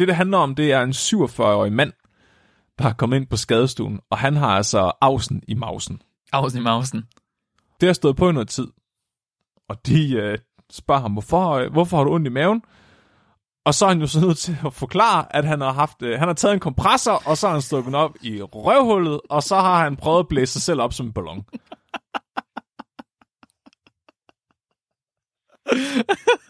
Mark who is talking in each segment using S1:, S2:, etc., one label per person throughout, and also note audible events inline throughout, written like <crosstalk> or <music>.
S1: det, det handler om, det er en 47-årig mand, der har kommet ind på skadestuen, og han har altså afsen i mausen.
S2: Afsen i mausen.
S1: Det har stået på i noget tid. Og de øh, spørger ham, hvorfor, øh, hvorfor har du ondt i maven? Og så er han jo så nødt til at forklare, at han har haft, øh, han har taget en kompressor, og så har han stukket den op i røvhullet, og så har han prøvet at blæse sig selv op som en ballon. <laughs>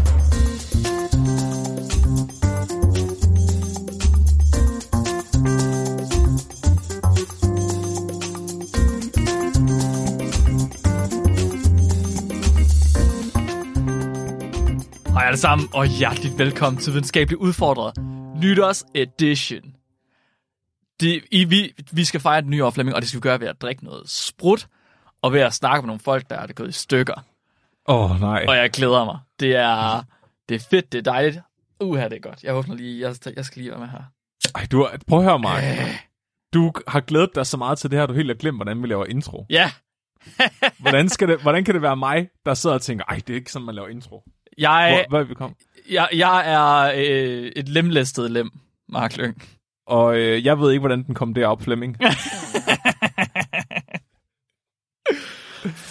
S2: Alle sammen, og hjerteligt velkommen til Videnskabeligt Udfordret Nytårs Edition. Det, i, vi, vi skal fejre den nye år, Flemming, og det skal vi gøre ved at drikke noget sprut, og ved at snakke med nogle folk, der er det gået i stykker.
S1: Åh, oh, nej.
S2: Og jeg glæder mig. Det er, det er fedt, det er dejligt. Uha, det er godt. Jeg åbner lige, jeg, jeg skal lige være med her.
S1: Ej, du har, prøv at høre, Mark. Du har glædet dig så meget til det her, du helt har glemt, hvordan vi laver intro.
S2: Ja,
S1: Hvordan, skal det, hvordan kan det være mig, der sidder og tænker, ej, det er ikke sådan, man laver intro?
S2: Jeg,
S1: Hvor, hvor er vi
S2: jeg, jeg er øh, et lemlæstet lem, Mark Lyng.
S1: Og øh, jeg ved ikke, hvordan den kom derop, Flemming. <laughs>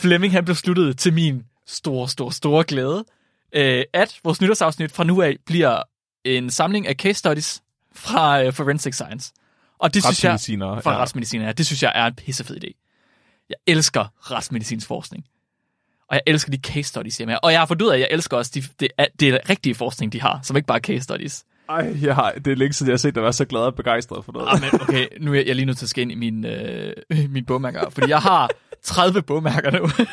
S2: Flemming han besluttede til min store, store, store glæde, øh, at vores nytårsafsnit fra nu af bliver en samling af case studies fra øh, Forensic Science. Og det synes jeg, fra
S1: ja.
S2: retsmedicin, ja, det synes jeg er en pissefed idé. Jeg elsker retsmedicinsk forskning. Og jeg elsker de case studies, jeg med. Og jeg har fundet ud af, at jeg elsker også de, det, det rigtige forskning, de har, som ikke bare er case studies.
S1: Ej, jeg har, det er længe siden, jeg har set dig være så glad og begejstret for noget.
S2: Ah, men okay, nu er jeg, jeg er lige nødt til at ind i min, øh, min bogmærker, fordi jeg har 30 bogmærker nu. <laughs>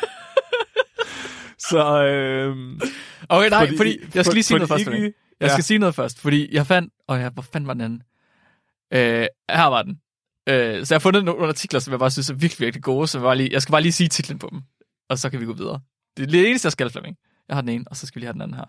S1: Så, øh,
S2: Okay, nej,
S1: Fordi-
S2: fordi, jeg skal
S1: for-
S2: lige sige noget først.
S1: ikke-
S2: jeg
S1: ja.
S2: skal sige noget først, fordi jeg fandt... Åh ja, hvor fanden var den anden? Øh, her var den. Øh, så jeg har fundet nogle artikler, som jeg bare synes er virkelig, virkelig gode, så jeg, bare lige, jeg skal bare lige sige titlen på dem, og så kan vi gå videre. Det er det eneste, jeg skal, Flemming. Jeg har den ene, og så skal vi lige have den anden her.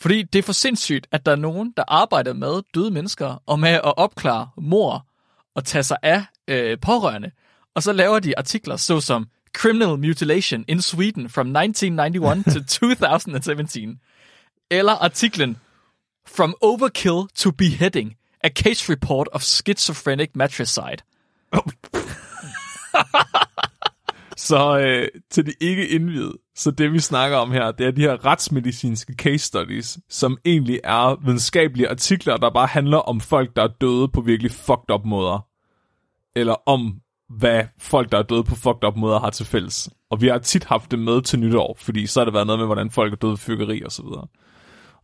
S2: Fordi det er for sindssygt, at der er nogen, der arbejder med døde mennesker, og med at opklare mor og tage sig af øh, pårørende. Og så laver de artikler såsom Criminal Mutilation in Sweden from 1991 to <laughs> 2017. Eller artiklen From Overkill to Beheading, a case report of schizophrenic matricide. <laughs>
S1: så øh, til de ikke indvidede, så det vi snakker om her, det er de her retsmedicinske case studies, som egentlig er videnskabelige artikler, der bare handler om folk, der er døde på virkelig fucked up måder. Eller om, hvad folk, der er døde på fucked up måder, har til fælles. Og vi har tit haft det med til nytår, fordi så har det været noget med, hvordan folk er døde af fyrkeri og så videre.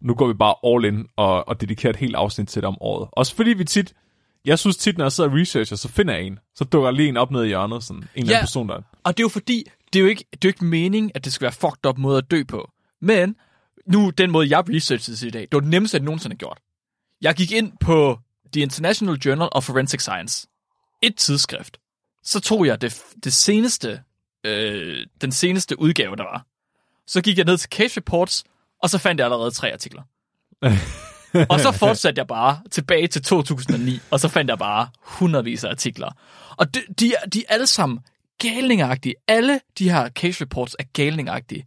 S1: Nu går vi bare all in og, og dedikerer et helt afsnit til det om året. Også fordi vi tit, jeg synes tit, når jeg sidder og researcher, så finder jeg en. Så dukker lige en op ned i hjørnet, sådan en eller
S2: Ja.
S1: anden person, der
S2: Og det er jo fordi, det er jo ikke, det er jo ikke meningen, at det skal være fucked up måde at dø på. Men nu, den måde, jeg researchede i dag, det var det nemmeste, jeg nogensinde har gjort. Jeg gik ind på The International Journal of Forensic Science. Et tidsskrift. Så tog jeg det, det seneste, øh, den seneste udgave, der var. Så gik jeg ned til Case Reports, og så fandt jeg allerede tre artikler. <laughs> og så fortsatte jeg bare tilbage til 2009, og så fandt jeg bare hundredvis af artikler. Og de, de, er, de er alle sammen galningagtige. Alle de her case reports er galningagtige.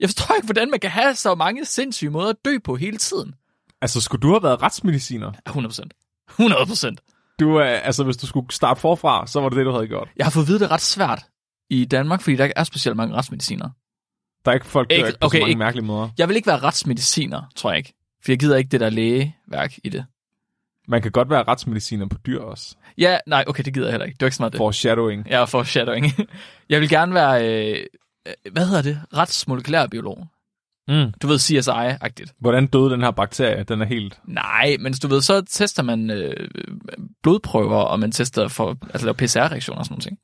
S2: Jeg forstår ikke, hvordan man kan have så mange sindssyge måder at dø på hele tiden.
S1: Altså, skulle du have været retsmediciner?
S2: Ja, 100%. 100%.
S1: Du, er, altså, hvis du skulle starte forfra, så var det det, du havde gjort.
S2: Jeg har fået at vide, det er ret svært i Danmark, fordi der ikke er specielt mange retsmediciner.
S1: Der er ikke folk, der
S2: Ikke-
S1: ikke, på
S2: okay,
S1: så mange
S2: ikke-
S1: mærkelige måder.
S2: Jeg vil ikke være retsmediciner, tror jeg ikke. For jeg gider ikke det der lægeværk i det.
S1: Man kan godt være retsmediciner på dyr også.
S2: Ja, nej, okay, det gider jeg heller ikke. Det var ikke så meget det.
S1: Foreshadowing.
S2: Ja, foreshadowing. <laughs> jeg vil gerne være, øh, hvad hedder det? Retsmolekylær biolog.
S1: Mm.
S2: Du ved, CSI-agtigt.
S1: Hvordan døde den her bakterie? Den er helt...
S2: Nej, men du ved, så tester man øh, blodprøver, og man tester for, altså laver PCR-reaktioner og sådan noget.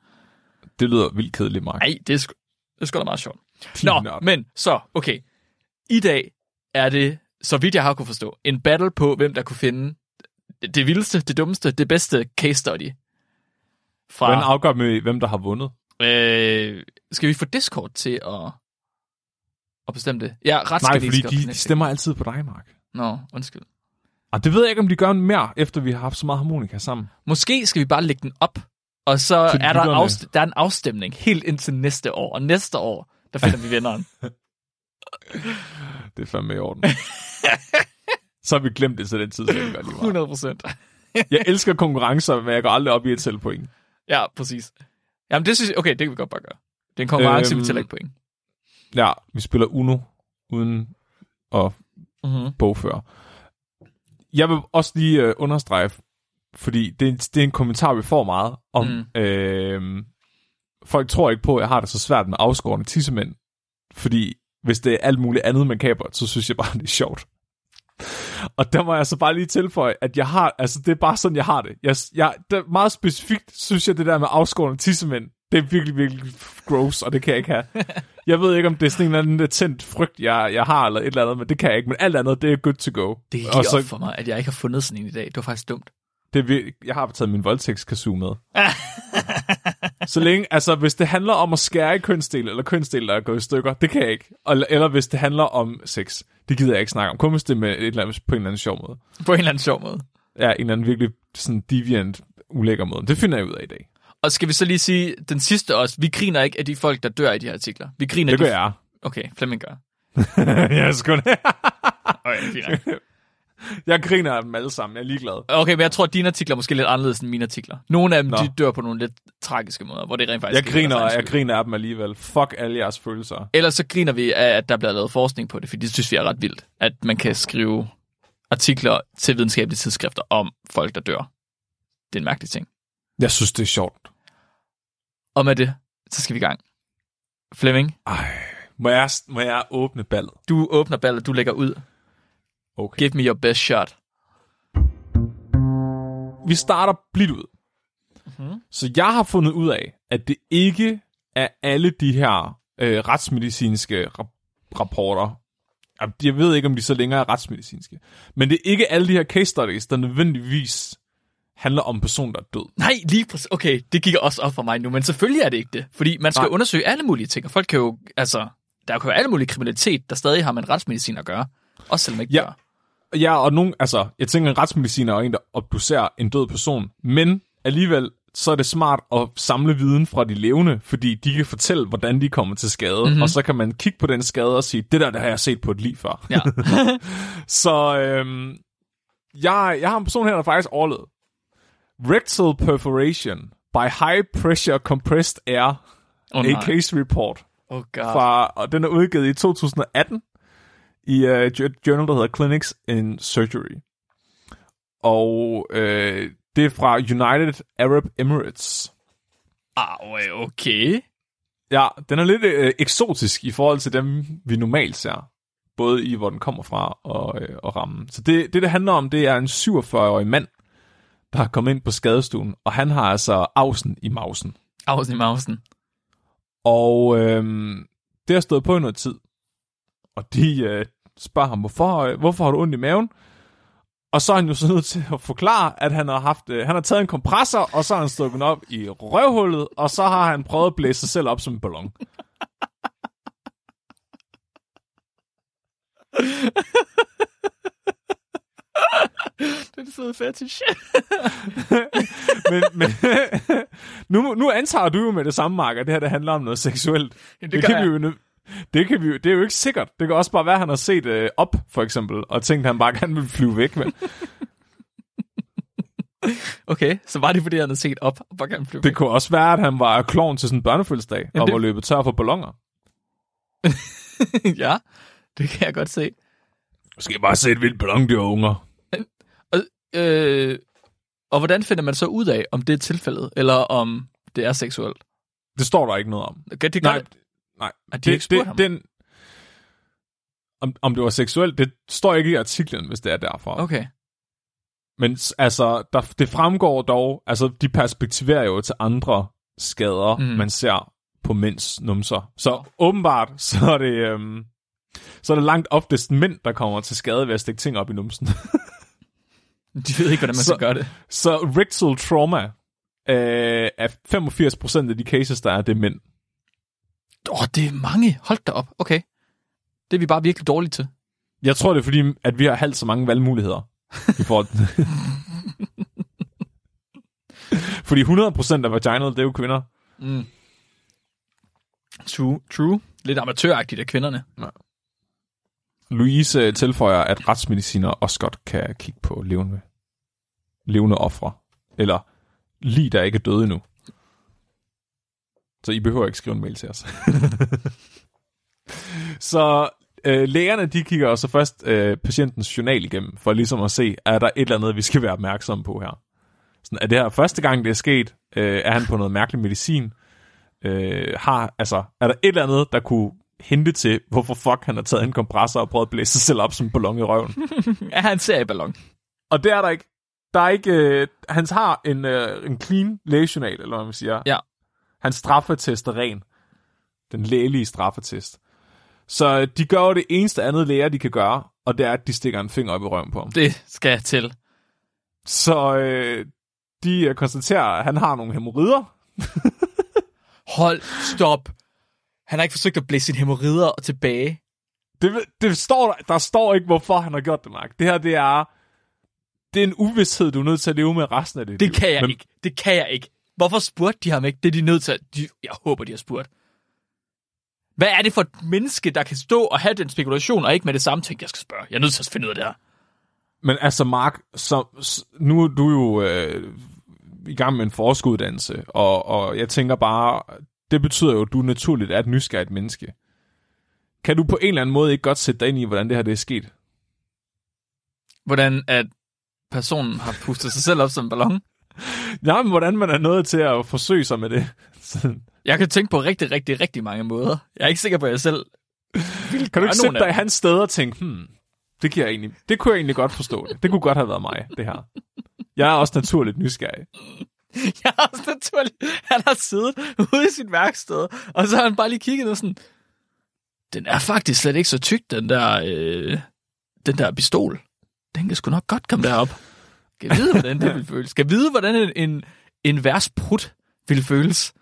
S1: Det lyder vildt kedeligt, Mark.
S2: Nej, det er, sgu, det er sgu da meget sjovt. Nå, men så, okay. I dag er det, så vidt jeg har kunne forstå, en battle på, hvem der kunne finde det, vildeste, det dummeste, det bedste case study.
S1: Hvordan
S2: Fra,
S1: afgør vi, hvem der har vundet?
S2: øh, skal vi få Discord til at at bestemme det? Ja,
S1: Nej, fordi de, de stemmer altid på dig, Mark.
S2: Nå, undskyld.
S1: Og det ved jeg ikke, om de gør mere, efter vi har haft så meget harmonika sammen.
S2: Måske skal vi bare lægge den op, og så er der, afst- der er en afstemning helt indtil næste år. Og næste år, der finder vi vinderen. <laughs>
S1: Det er fandme i orden. <laughs> så har vi glemt det til den tid, så det lige meget.
S2: 100 procent.
S1: Jeg elsker konkurrencer, men jeg går aldrig op i et selv point.
S2: Ja, præcis. Jamen, det synes jeg, okay, det kan vi godt bare gøre. Det er en konkurrence, øhm, vi tæller ikke point.
S1: Ja, vi spiller Uno uden at
S2: Mm-hmm.
S1: bogføre. Jeg vil også lige øh, understrege, fordi det er, en- det er en kommentar, vi får meget om.
S2: Mm.
S1: Øh, folk tror ikke på, at jeg har det så svært med afskårende tissemænd, fordi hvis det er alt muligt andet med kabert, så synes jeg bare, det er sjovt. Og der må jeg så bare lige tilføje, at jeg har, altså det er bare sådan, jeg har det. Jeg, jeg, det er meget specifikt synes jeg, det der med afskårende tissemænd, det er virkelig, virkelig gross, og det kan jeg ikke have. <laughs> Jeg ved ikke, om det er sådan en eller anden latent frygt, jeg, jeg har, eller et eller andet, men det kan jeg ikke. Men alt andet, det er good to go.
S2: Det er
S1: og
S2: lige
S1: så,
S2: op for mig, at jeg ikke har fundet sådan en i dag. Det var faktisk dumt.
S1: det jeg har taget min voldtægtskasu med. <laughs> så længe, altså hvis det handler om at skære i kønsdel, eller kønsdel, der er gået i stykker, det kan jeg ikke. Eller, eller hvis det handler om sex, det gider jeg ikke snakke om. Kun hvis det er med et eller andet, på en eller anden sjov måde.
S2: På en eller anden sjov måde.
S1: Ja, en eller anden virkelig sådan deviant, ulækker måde. Det finder jeg ud af i dag.
S2: Og skal vi så lige sige, den sidste også, vi griner ikke af de folk, der dør i de her artikler. Vi griner
S1: Det gør
S2: de...
S1: jeg.
S2: Okay, Flemming gør. <laughs>
S1: jeg, er sgu da-
S2: Okay, fint. <laughs>
S1: jeg griner af dem alle sammen. Jeg er ligeglad.
S2: Okay, men jeg tror, at dine artikler er måske lidt anderledes end mine artikler. Nogle af dem,
S1: Nå.
S2: de dør på nogle lidt tragiske måder, hvor det rent faktisk
S1: Jeg
S2: er
S1: griner, jeg griner af dem alligevel. Fuck alle jeres følelser.
S2: Ellers så griner vi af, at der bliver lavet forskning på det, fordi det synes vi er ret vildt, at man kan skrive artikler til videnskabelige tidsskrifter om folk, der dør. Det er en mærkelig ting.
S1: Jeg synes, det er sjovt.
S2: Og med det, så skal vi i gang. Flemming,
S1: Ej, må jeg, må jeg åbne ballet?
S2: du åbner ballet, du lægger ud.
S1: Okay.
S2: Give me your best shot.
S1: Vi starter blidt ud.
S2: Mhm.
S1: Så jeg har fundet ud af, at det ikke er alle de her øh, retsmedicinske rap- rapporter. Jeg ved ikke, om de så længere er retsmedicinske. Men det er ikke alle de her case studies, der nødvendigvis handler om en person, der er død.
S2: Nej, lige præcis. Okay, det gik også op for mig nu, men selvfølgelig er det ikke det. Fordi man skal.
S1: Nej.
S2: undersøge alle mulige ting, og folk kan jo, altså, der kan jo alle mulige kriminalitet, der stadig har med en retsmedicin at gøre. Også selvom ikke
S1: Ja.
S2: gør.
S1: Ja, og nogen, altså, jeg tænker, en retsmediciner er en, der obducerer en død person, men alligevel, så er det smart at samle viden fra de levende, fordi de kan fortælle, hvordan de kommer til skade, mm-hmm. og så kan man kigge på den skade og sige, det der, det har jeg set på et liv før.
S2: Ja. <laughs>
S1: Så øhm, jeg, jeg har en person her, der faktisk overlevede. Rectal perforation by high pressure compressed air,
S2: Oh,
S1: a
S2: nej.
S1: case report.
S2: Oh god.
S1: Fra, og den er udgivet i 2018 i uh, journal, der hedder Clinics in Surgery. Og øh, det er fra United Arab Emirates.
S2: Ah, okay.
S1: Ja, den er lidt øh, eksotisk i forhold til dem, vi normalt ser. Både i, hvor den kommer fra og, øh, og rammen. Så det, det, det handler om, det er en 47-årig mand, der har kommet ind på skadestuen, og han har altså afsen i mausen.
S2: Ausen i mausen.
S1: Og øhm, det har stået på i noget tid. Og de øh, spørger ham, hvorfor, øh, hvorfor har du ondt i maven? Og så er han jo så nødt til at forklare, at han har haft, øh, han har taget en kompressor, og så har han stukket op i røvhullet, og så har han prøvet at blæse sig selv op som en ballon. <laughs>
S2: Det er så fetish. <laughs>
S1: men men <laughs> nu, nu antager du jo med det samme, Mark, at det her det handler om noget seksuelt.
S2: det
S1: det,
S2: gør
S1: kan
S2: jeg.
S1: vi jo, det, kan vi, det er jo ikke sikkert. Det kan også bare være, at han har set øh, op, for eksempel, og tænkt, at han bare gerne vil flyve væk med. <laughs>
S2: Okay, så var det fordi, han havde set op og bare gerne flyve
S1: Det kunne også være, at han var klovn til sådan en børnefødselsdag,
S2: Jamen,
S1: og
S2: det-
S1: var løbet tør for ballonger.
S2: væk. <laughs> ja, det kan jeg godt se.
S1: Måske bare se et vildt ballondyr unger.
S2: Og, øh, og hvordan finder man så ud af, om det er tilfældet, eller om det er seksuelt?
S1: Det står der ikke noget om.
S2: Okay, det gør
S1: Nej,
S2: det.
S1: Nej.
S2: At de ikke spurgte ham?
S1: Den, om, om det var seksuelt, det står ikke i artiklen, hvis det er derfor.
S2: Okay.
S1: Men altså, der, det fremgår dog, altså de perspektiverer jo til andre skader,
S2: mm.
S1: man ser på mænds numser. Så åbenbart, <laughs> så er det, øhm, så er det langt oftest mænd, der kommer til skade ved at stikke ting op i numsen. <laughs>
S2: De ved ikke, hvordan man
S1: Så-
S2: skal gøre det.
S1: så rectal trauma øh, er 85% af de cases, der er, det er mænd.
S2: Åh, oh, det er mange. Hold da op. Okay. Det er vi bare virkelig dårlige til.
S1: Jeg tror, det er fordi, at vi har halvt så mange valgmuligheder. I forhold <laughs> fordi 100% af vaginal, det er jo kvinder.
S2: Mm. True, true. Lidt amatøragtigt af kvinderne.
S1: Louise øh, tilføjer, at retsmediciner også godt kan kigge på levende, levende ofre. Eller lige der ikke er døde endnu. Så I behøver ikke skrive en mail til os. <laughs> så øh, lægerne, de kigger også først øh, patientens journal igennem, for ligesom at se, er der et eller andet, vi skal være opmærksomme på her. Sådan, er det her første gang, det er sket? Øh, er han på noget mærkelig medicin? Øh, har, altså, er der et eller andet, der kunne hente til, hvorfor fuck han har taget en kompressor og prøvet at blæse sig selv op som en ballon i røven? <laughs>
S2: Ja, han ser i ballon.
S1: Og det er der ikke. Der er ikke... Øh, han har en, øh, en clean lægejournal, eller hvad man siger.
S2: Ja.
S1: Hans straffetest er ren. Den lægelige straffetest. Så øh, de gør jo det eneste andet læger, de kan gøre, og det er, at de stikker en finger op i røven på ham.
S2: Det skal jeg til.
S1: Så øh, de øh, konstaterer, at han har nogle hemorrider. <laughs>
S2: Hold, stop. Han har ikke forsøgt at blæse sine hemorrider tilbage.
S1: Det, det står, der- der står ikke, hvorfor han har gjort det, Mark. Det her, det er... Det er en uvidshed, du er nødt til at leve med resten af dit
S2: Det
S1: liv.
S2: kan jeg
S1: Men-
S2: ikke. Det kan jeg ikke. Hvorfor spurgte de ham ikke? Det er de nødt til at... De, jeg håber, de har spurgt. Hvad er det for et menneske, der kan stå og have den spekulation, og ikke med det samme tænke, jeg skal spørge. Jeg er nødt til at finde ud af det her.
S1: Men altså, Mark, så, nu er du jo øh, i gang med en forskuddannelse, og, og jeg tænker bare, det betyder jo, at du naturligt er et nysgerrigt menneske. Kan du på en eller anden måde ikke godt sætte dig ind i, hvordan det her det er sket?
S2: Hvordan at personen har pustet sig selv op som en ballon.
S1: Nej, men hvordan man er nået til at forsøge sig med det. <laughs>
S2: Jeg kan tænke på rigtig, rigtig, rigtig mange måder. Jeg er ikke sikker på, at jeg selv ville
S1: Kan du ikke sætte dig i hans sted og tænke, hmm, det, kan jeg egentlig, det kunne jeg egentlig godt forstå. Det, det kunne godt have været mig, det her. Jeg er også naturligt nysgerrig. <laughs>
S2: Jeg har også naturligt... Han har siddet ude i sit værksted, og så har han bare lige kigget og sådan... Den er faktisk slet ikke så tyk, den der, øh, den der pistol. Den kan sgu nok godt komme derop. Skal vide, hvordan det vil føles. Skal vide, hvordan en, en, en vers prut vil føles.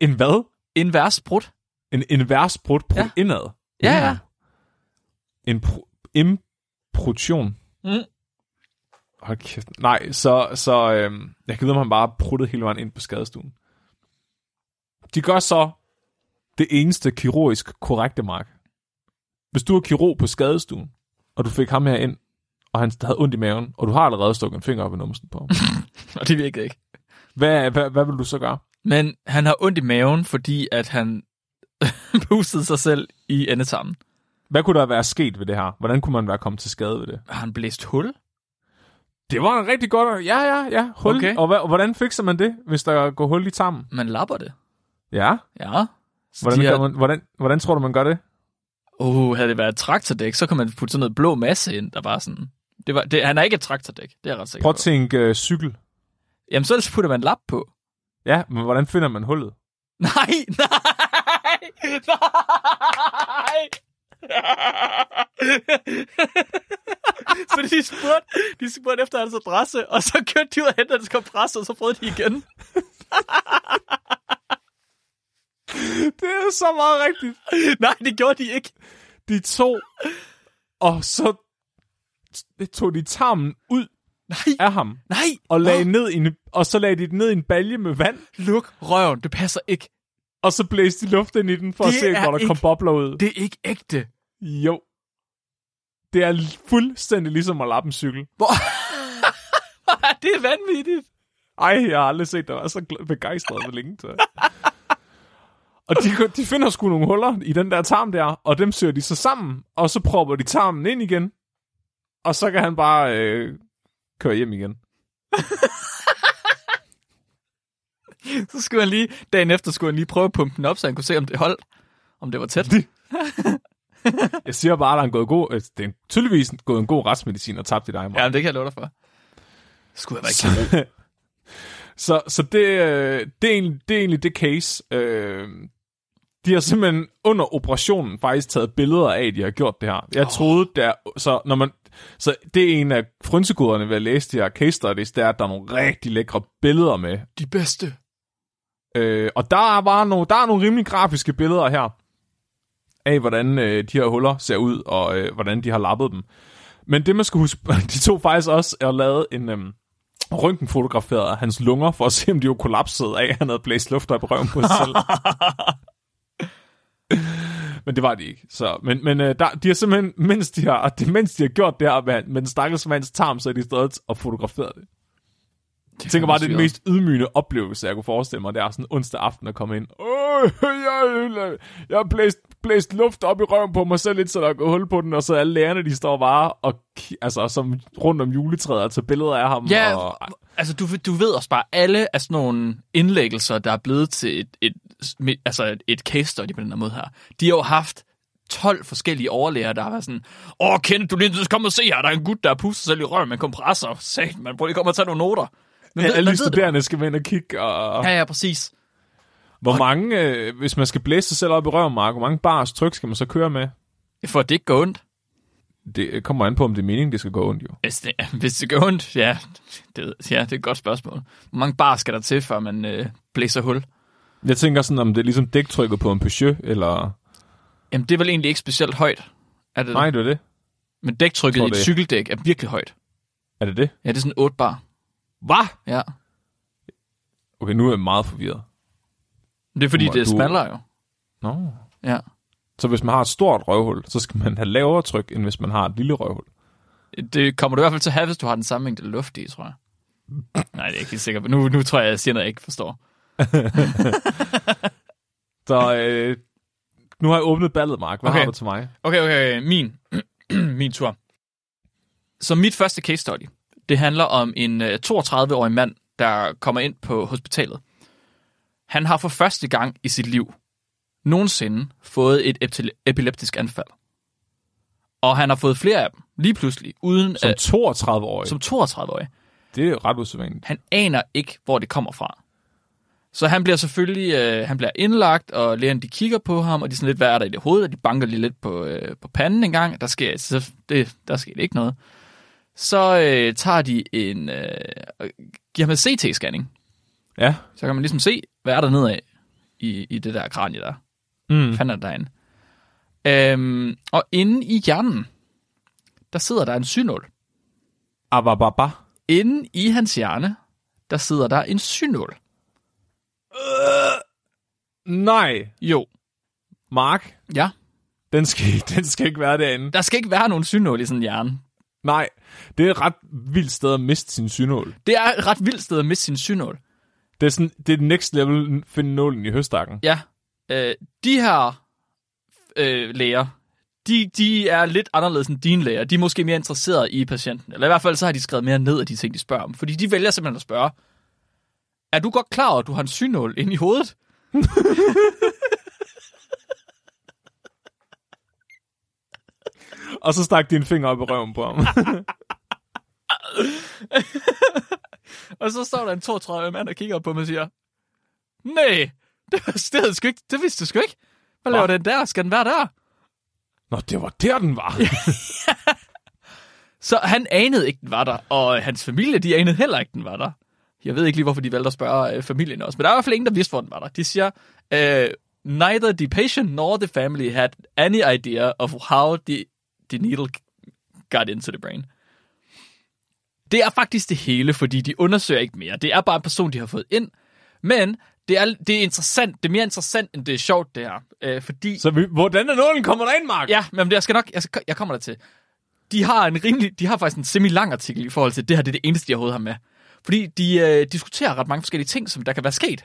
S1: En hvad?
S2: En vers prut?
S1: En, en værsbrud på
S2: Ja.
S1: ja. indad?
S2: Ja, ja.
S1: En pro, imprudsion?
S2: Mm.
S1: Hold kæft. Nej, så, så øhm, jeg kan vide, om han bare pruttede hele vejen ind på skadestuen. De gør så det eneste kirurgisk korrekte, Mark. Hvis du er kirurg på skadestuen, og du fik ham her ind, og han havde ondt i maven, og du har allerede stukket en finger op i numsen på ham, <laughs>
S2: Og det virkede ikke.
S1: hvad, hvad, hvad vil du så gøre?
S2: Men han har ondt i maven, fordi at han <laughs> pustede sig selv i endetarmen.
S1: Hvad kunne der være sket ved det her? Hvordan kunne man være kommet til skade ved det?
S2: Har han blæst hul?
S1: Det var en rigtig godt... Ja, ja, ja. Hul.
S2: Okay.
S1: Og, og hvordan fikser man det, hvis der går hul i tarmen?
S2: Man lapper det.
S1: Ja.
S2: Ja. Så
S1: Hvordan,
S2: de her-
S1: man, hvordan, hvordan tror du, man gør det?
S2: Uh, havde det været et traktordæk, så kan man putte sådan noget blå masse ind, der bare sådan... Det var, det, han er ikke et traktordæk, det er jeg ret sikker
S1: Prøv at
S2: på.
S1: tænke øh, cykel.
S2: Jamen, så putter man en lap på.
S1: Ja, men hvordan finder man hullet? <laughs>
S2: Nej, nej, nej. <laughs> så de spurgte, de spurgte efter hans adresse, og så kørte de ud og hentede hans kompressor, og så prøvede de igen. <laughs>
S1: Det er så meget rigtigt.
S2: Nej, det gjorde de ikke.
S1: De to, og så tog de tarmen ud
S2: Nej,
S1: af ham,
S2: nej.
S1: og, lagde
S2: Nå,
S1: ned i en, og så lagde de den ned i en balje med vand,
S2: Luk røven, det passer ikke.
S1: og så blæste de luft ind i den, for
S2: Det
S1: at se, hvor der kom
S2: ikke-
S1: bobler ud.
S2: Det er ikke ægte.
S1: Jo. Det er fuldstændig ligesom at lappe en cykel.
S2: Hvor... <laughs> det er vanvittigt.
S1: Ej, jeg har aldrig set dig være så begejstret for længe til. <laughs> Og de, de finder sgu nogle huller i den der tarm der, og dem søger de så sammen, og så propper de tarmen ind igen, og så kan han bare øh, køre hjem igen. <laughs>
S2: Så skulle han lige, dagen efter skulle han lige prøve at pumpe den op, så han kunne se, om det holdt. Om det var tæt. <laughs>
S1: Jeg siger bare, at der er gået god, øh, det er tydeligvis gået en god retsmedicin og tabt i dig,
S2: Ja, det kan jeg love dig for. Skulle jeg være ikke <laughs>
S1: Så, så det, øh, det, er egentlig, det er egentlig det case. Øh, de har simpelthen under operationen faktisk taget billeder af, at de har gjort det her. Jeg oh. troede, der, så, når man, så det er en af frynsegoderne ved at læse de her case studies, det er, at der er nogle rigtig lækre billeder med.
S2: de bedste.
S1: Øh, og der er bare nogle, der er nogle rimelig grafiske billeder her. af, hvordan øh, de her huller ser ud, og øh, hvordan de har lappet dem. Men det, man skal huske, <laughs> de tog faktisk også og lavede en øhm, røntgenfotograferet af hans lunger, for at se, om de var kollapset af, at han havde blæst luft op i røven på sig selv. <laughs> men det var de ikke. Så, men men øh, der, de har simpelthen, mens de har, det, mens de har gjort det her med, med den stakkels mands tarm, så er de stadig og fotograferet det. Jeg tænker bare, det er den mest ydmygende oplevelse, jeg kunne forestille mig. Det er sådan onsdag aften at komme ind. Åh, jeg, jeg har blæst, blæst luft op i røven på mig selv lidt, så der er gået hul på den, og så alle lærerne, de står bare og, altså, som rundt om juletræet og tager billeder af ham.
S2: Ja,
S1: og,
S2: altså du, du ved også bare, alle af sådan nogle indlæggelser, der er blevet til et, et, altså et, et case study på den her måde her, de har jo haft 12 forskellige overlæger, der har været sådan, åh, Kenneth, du lige kom og se her, der er en gut, der sig selv i røven med kompressor. <laughs> Sat, man prøver lige komme og tage nogle noter.
S1: Men ja, alle de studerende skal ind og kigge. Og...
S2: Ja, ja, præcis.
S1: Hvor mange, øh, hvis man skal blæse sig selv op i røven, Mark, hvor mange bars tryk skal man så køre med?
S2: For at det ikke går ondt.
S1: Det kommer an på, om det er meningen, det skal gå ondt, jo.
S2: Hvis det, <laughs> hvis det går ondt, ja det, ja, det er et godt spørgsmål. Hvor mange bar skal der til, før man øh, blæser hul?
S1: Jeg tænker sådan, om det er ligesom dæktrykket på en Peugeot, eller...
S2: Jamen, det er vel egentlig ikke specielt højt. Er det
S1: Nej, det er det.
S2: Men dæktrykket i et cykeldæk er virkelig højt.
S1: Er det det?
S2: Ja, det er sådan 8 bar.
S1: Hvad?
S2: Ja.
S1: Okay, nu er jeg meget forvirret.
S2: Det er fordi, det er du... smallere jo.
S1: Nå. No.
S2: Ja.
S1: Så hvis man har et stort røvhul, så skal man have lavere tryk, end hvis man har et lille røvhul?
S2: Det kommer du i hvert fald til at have, hvis du har den samme mængde luft i, tror jeg. <laughs> Nej, det er ikke helt sikkert. Nu, nu tror jeg, jeg siger noget, jeg ikke forstår. <laughs>
S1: så øh, nu har jeg åbnet ballet, Mark. Hvad okay. har du til mig?
S2: Okay, okay. Min, <clears throat> min tur. Så mit første case study, det handler om en 32-årig øh, mand, der kommer ind på hospitalet. Han har for første gang i sit liv nogensinde fået et epileptisk anfald. Og han har fået flere af dem, lige pludselig, uden
S1: Som 32-årig?
S2: Som 32-årig.
S1: Det er jo ret usædvanligt.
S2: Han aner ikke, hvor det kommer fra. Så han bliver selvfølgelig øh, han bliver indlagt, og lægerne de kigger på ham, og de er sådan lidt, hvad er der i det hoved, og de banker lige lidt på, øh, på panden en gang. Der sker, så det, der sker ikke noget så øh, tager de en, øh, giver ham CT-scanning.
S1: Ja.
S2: Så kan man ligesom se, hvad er der nedad i, i det der kranie der. Mm. Fanden er der derinde. Øhm, og inde i hjernen, der sidder der en synål.
S1: Abababa.
S2: Inde i hans hjerne, der sidder der en synål.
S1: Øh, nej.
S2: Jo.
S1: Mark?
S2: Ja?
S1: Den skal, <laughs> den skal ikke være derinde.
S2: Der skal ikke være nogen synål i sådan en hjerne.
S1: Nej, det er et ret vildt sted at miste sin synål.
S2: Det er et ret vildt sted at miste sin synål.
S1: Det er, sådan, det er next level finde nålen i høstakken.
S2: Ja. Øh, de her øh, læger, de, de er lidt anderledes end dine læger. De er måske mere interesserede i patienten. Eller i hvert fald så har de skrevet mere ned af de ting, de spørger om. Fordi de vælger simpelthen at spørge, er du godt klar over, at du har en synål inde i hovedet? <laughs>
S1: og så stak din finger op i røven på ham. <laughs>
S2: og så står der en 32 mand, der kigger på mig og siger, nej, det, det, sgu ikke, det vidste du sgu ikke. Hvad laver den der? Skal den være der?
S1: Nå, det var der, den var. <laughs>
S2: så han anede ikke, den var der, og hans familie, de anede heller ikke, den var der. Jeg ved ikke lige, hvorfor de valgte at spørge øh, familien også, men der er i hvert fald ingen, der vidste, hvor den var der. De siger, øh, neither the patient nor the family had any idea of how the the needle got into the brain. Det er faktisk det hele, fordi de undersøger ikke mere. Det er bare en person, de har fået ind. Men det er, det er interessant. Det er mere interessant, end det er sjovt, det her. Øh, fordi...
S1: Så vi, hvordan er nålen kommer der ind, Mark?
S2: Ja, men jeg skal nok... Jeg, skal, jeg kommer der til. De har, en rimelig, de har faktisk en semi-lang artikel i forhold til, det her det er det eneste, de overhovedet har med. Fordi de øh, diskuterer ret mange forskellige ting, som der kan være sket.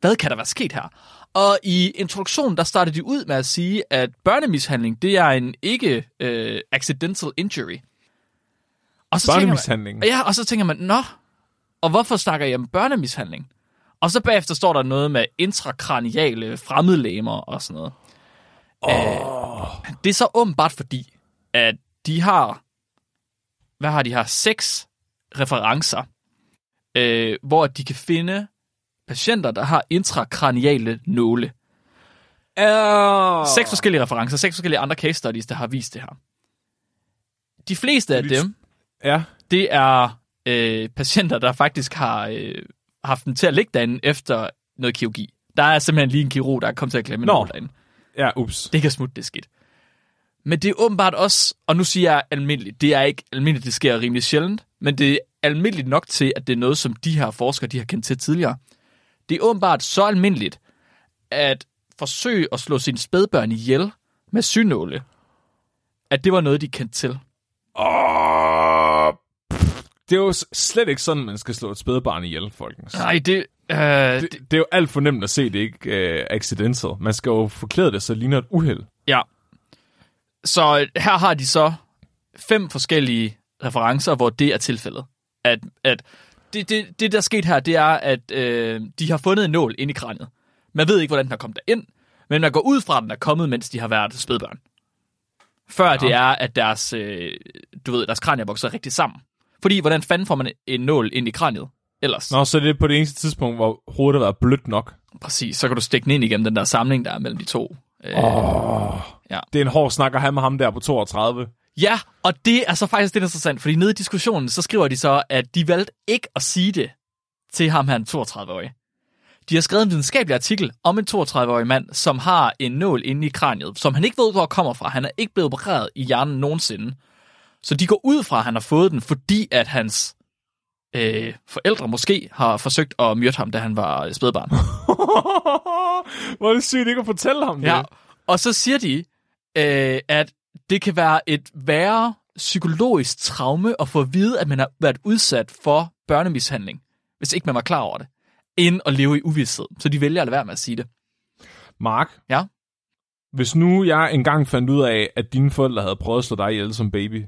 S2: Hvad kan der være sket her? Og i introduktionen, der startede de ud med at sige, at børnemishandling, det er en ikke uh, accidental injury.
S1: Og så børnemishandling?
S2: Man, ja, og så tænker man, nå, og hvorfor snakker jeg om børnemishandling? Og så bagefter står der noget med intrakraniale fremmedlæmer og sådan noget. Oh. Uh, det er så åbenbart fordi, at de har, hvad har de her, seks referencer, uh, hvor de kan finde patienter, der har intrakraniale nåle.
S1: Uh.
S2: Seks forskellige referencer, seks forskellige andre case studies, der har vist det her. De fleste af dem,
S1: ja.
S2: det er øh, patienter, der faktisk har øh, haft dem til at ligge derinde efter noget kirurgi. Der er simpelthen lige en kirurg, der er kommet til at glemme en derinde.
S1: Ja, ups.
S2: Det kan smutte, det skidt. Men det er åbenbart også, og nu siger jeg almindeligt, det er ikke almindeligt, det sker rimelig sjældent, men det er almindeligt nok til, at det er noget, som de her forskere, de har kendt til tidligere. Det er åbenbart så almindeligt, at forsøge at slå sine spædbørn ihjel med synåle, at det var noget, de kendte til.
S1: Åh, det er jo slet ikke sådan, man skal slå et spædbarn ihjel, folkens.
S2: Nej, det... Øh, det,
S1: Det, det er jo alt for nemt at se, det ikke uh, accidental. Man skal jo forklæde det, så det ligner et uheld.
S2: ja. Så her har de så fem forskellige referencer, hvor det er tilfældet. At, at det, det, det, der er sket her, det er, at øh, de har fundet en nål ind i kraniet. Man ved ikke, hvordan den er kommet derind, men man går ud fra, at den er kommet, mens de har været spædbørn. Før ja. det er, at deres, øh, du ved, deres kranier vokser rigtig sammen. Fordi, hvordan fanden får man en nål ind i kraniet? Ellers.
S1: Nå, så det er på det eneste tidspunkt, hvor hovedet har været blødt nok.
S2: Præcis, så kan du stikke den ind igennem den der samling, der er mellem de to. Øh,
S1: Åh,
S2: Ja.
S1: Det er en hård snak at have med ham der på 32.
S2: Ja, og det er så faktisk det, der er interessant, fordi nede i diskussionen, så skriver de så, at de valgte ikke at sige det til ham en 32-årig. De har skrevet en videnskabelig artikel om en 32-årig mand, som har en nål inde i kraniet, som han ikke ved, hvor kommer fra. Han er ikke blevet opereret i hjernen nogensinde. Så de går ud fra, at han har fået den, fordi at hans øh, forældre måske har forsøgt at myrde ham, da han var spædbarn. <laughs>
S1: Hvor er det sygt ikke at fortælle ham det.
S2: Ja, og så siger de, øh, at det kan være et værre psykologisk traume at få at vide, at man har været udsat for børnemishandling, hvis ikke man var klar over det, end at leve i uvidshed. Så de vælger at lade være med at sige det.
S1: Mark,
S2: Ja.
S1: hvis nu jeg engang fandt ud af, at dine forældre havde prøvet at slå dig ihjel som baby,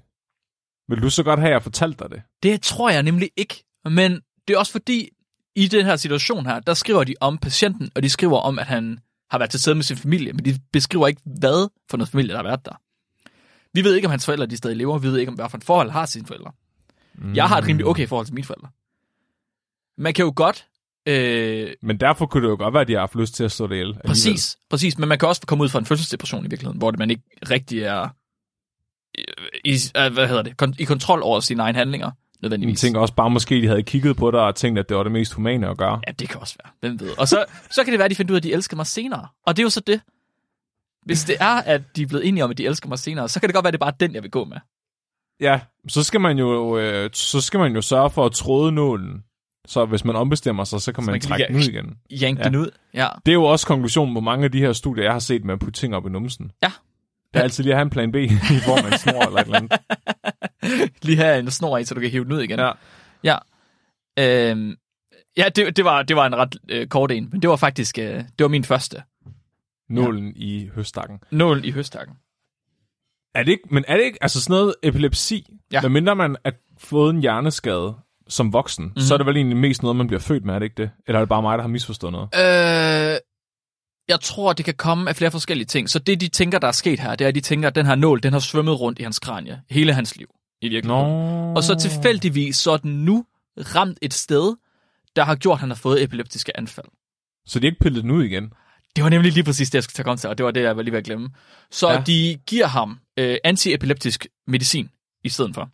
S1: vil du så godt have, at jeg fortalte dig det?
S2: Det tror jeg nemlig ikke, men det er også fordi, i den her situation her, der skriver de om patienten, og de skriver om, at han har været til stede med sin familie, men de beskriver ikke, hvad for noget familie, der har været der. Vi ved ikke, om hans forældre de stadig lever, vi ved ikke, om hvad for et forhold har sine forældre. Mm. Jeg har et rimelig okay forhold til mine forældre. Man kan jo godt... Øh,
S1: Men derfor kunne det jo godt være, at de har haft lyst til at slå dig ihjel. alligevel.
S2: præcis, præcis, men man kan også komme ud fra en fødselsdepression i virkeligheden, hvor det man ikke rigtig er i, øh, hvad hedder det, kon- i kontrol over sine egne handlinger,
S1: Jeg
S2: nødvendigvis.
S1: tænker også bare, måske de havde kigget på dig og tænkt, at det var det mest humane at gøre.
S2: Ja, det kan også være. Hvem ved. Og så, så kan det være, at de finder ud af, at de elsker mig senere. Og det er jo så det. Hvis det er, at de er blevet enige om, at de elsker mig senere, så kan det godt være, at det er bare den, jeg vil gå med.
S1: Ja, så skal man jo, øh, så skal man jo sørge for at tråde nålen. Så hvis man ombestemmer sig, så kan man,
S2: man kan
S1: trække den ud igen.
S2: Yank
S1: Ja.
S2: ja. den ud. Ja.
S1: Det er jo også konklusionen på mange af de her studier, jeg har set med at putte ting op i numsen.
S2: Ja.
S1: Det er altid lige at have en plan B, <laughs> i form af en snor eller et eller andet. <laughs>
S2: Lige have en snor i, så du kan hive den ud igen.
S1: Ja.
S2: Ja. Øhm, ja, det, det, var, det var en ret øh, kort en, men det var faktisk øh, det var min første.
S1: Nålen ja. i høstakken.
S2: Nål i høstakken.
S1: Er det ikke, men er det ikke, altså sådan noget epilepsi,
S2: Ja.
S1: medmindre man har fået en hjerneskade som voksen,
S2: Mhm.
S1: mm-hmm. så er det vel egentlig mest noget, man bliver født med, er det ikke det? Eller er det bare mig, der har misforstået noget?
S2: Øh, jeg tror, det kan komme af flere forskellige ting. Så det, de tænker, der er sket her, det er, at de tænker, at den her nål, den har svømmet rundt i hans kranie hele hans liv. I virkeligheden.
S1: Nå.
S2: Og så tilfældigvis, så er den nu ramt et sted, der har gjort, at han har fået epileptiske anfald.
S1: Så de har ikke pillet den ud igen?
S2: Det var nemlig lige præcis det, jeg skulle tage kom til, og det var det, jeg var lige ved at glemme. Så ja. De giver ham øh, antiepileptisk medicin i stedet for.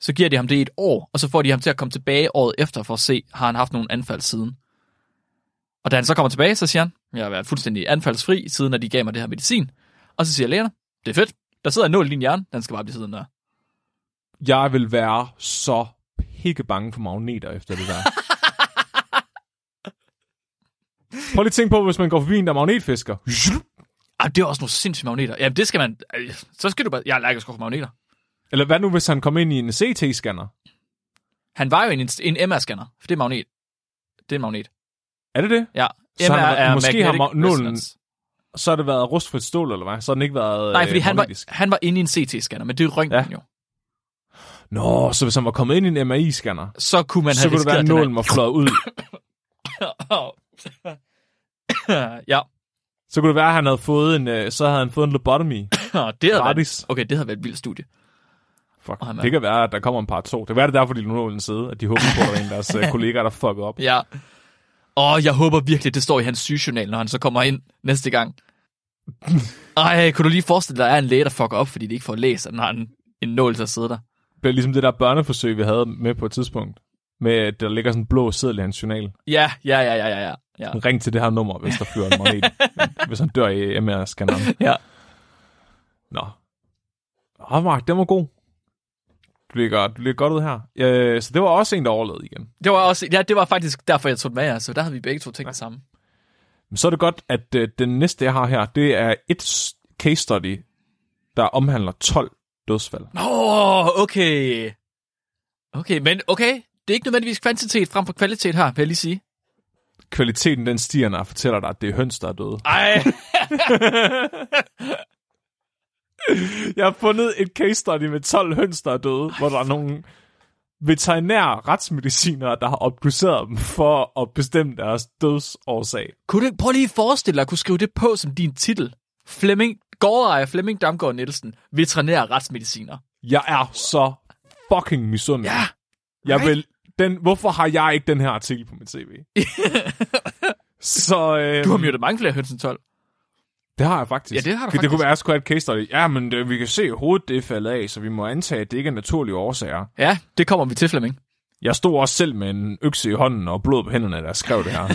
S2: Så giver de ham det i et år, og så får de ham til at komme tilbage året efter for at se, har han haft nogle anfald siden. Og da han så kommer tilbage, så siger han, jeg har været fuldstændig anfaldsfri, siden at de gav mig det her medicin. Og så siger lægerne, det er fedt, der sidder en nål i din hjerne, den skal bare blive siddende der.
S1: Jeg vil være så pikke bange for magneter efter det der. Prøv lige at tænke på, hvis man går forbi en, der er magnetfisker.
S2: Ah, det er også nogle sindssyge magneter. Jamen, det skal man... Så skal du bare... Jeg er allergisk over for magneter.
S1: Eller hvad nu, hvis han kom ind i en CT-scanner?
S2: Han var jo en, en MR-scanner, for det er magnet. Det er en magnet.
S1: Er det det?
S2: Ja,
S1: Så
S2: MR
S1: han
S2: er
S1: måske har ma-
S2: resonance.
S1: Så har det været rustfrit stål, eller hvad? Så har den ikke været
S2: Nej, fordi
S1: øh,
S2: han var, han var inde i en CT-scanner, men det er røntgen
S1: Ja.
S2: jo.
S1: Nå, så hvis han var kommet ind i en MRI-scanner,
S2: Så kunne man
S1: så
S2: have
S1: kunne det være, at nålen var fløjet ud. <coughs> <coughs> <coughs> <coughs>
S2: ja,
S1: Så kunne det være, at han havde fået en, øh, så havde han fået en lobotomy. <coughs>
S2: det havde været,
S1: Gratis.
S2: okay, det havde været et vildt studie.
S1: Fuck.
S2: Er-
S1: Det kan være, at der kommer en part 2. Det kan være, det er derfor, de lå den sidde, at de håber på, at der er en deres øh, <laughs> kollegaer, der fucker op.
S2: Ja. Og jeg håber virkelig, det står i hans sygejournal, når han så kommer ind næste gang. <laughs> Ej, kunne du lige forestille dig, at der er en læge, der fucker op, fordi de ikke får læst, at den har en, en nål til at sidde der.
S1: Det er ligesom det der børneforsøg, vi havde med på et tidspunkt. Med, at der ligger sådan en blå seddel i hans journal.
S2: Ja, ja, ja, ja, ja, ja. Ja.
S1: Ring til det her nummer, hvis der flyver en magnet. <laughs> hvis han dør i MR-scanneren.
S2: Ja.
S1: Nå. Åh, Mark, den var god. Du ligger, du ligger godt ud her. Øh, så det var også en, der overlevede igen.
S2: Det var også, ja, det var faktisk derfor, jeg tog den med jer, så der havde vi begge to tænkt det samme.
S1: Men så er det godt, at øh, den næste, jeg har her, det er et case study, der omhandler 12 dødsfald.
S2: Nå, okay. Okay, men okay. Det er ikke nødvendigvis kvantitet frem for kvalitet her, vil jeg lige sige.
S1: Kvaliteten den stiger, når jeg fortæller dig, at det er høns, der er døde.
S2: Ej. <laughs>
S1: Jeg har fundet et case study med 12 høns, der er døde, hvor der er nogle veterinære retsmedicinere, der har obduceret dem for at bestemme deres dødsårsag.
S2: kunne du, prøv lige at forestille dig at kunne skrive det på som din titel. Flemming, gårdejer Flemming Damgaard Nielsen, veterinær retsmediciner.
S1: Jeg er så fucking misundelig.
S2: Ja.
S1: Jeg
S2: right.
S1: vil, den, hvorfor har jeg ikke den her artikel på mit CV? så øh, <laughs>
S2: Du har myrdet mange flere høns end 12.
S1: det har jeg faktisk.
S2: Ja, det har du
S1: Det
S2: faktisk.
S1: kunne være, at jeg skulle have et case study. Ja, men det, vi kan se, at hovedet det faldet af, så vi må antage, at det ikke er naturlige årsager.
S2: Ja, det kommer vi til, Flemming.
S1: Jeg stod også selv med en økse i hånden og blod på hænderne, da jeg skrev det her. <laughs>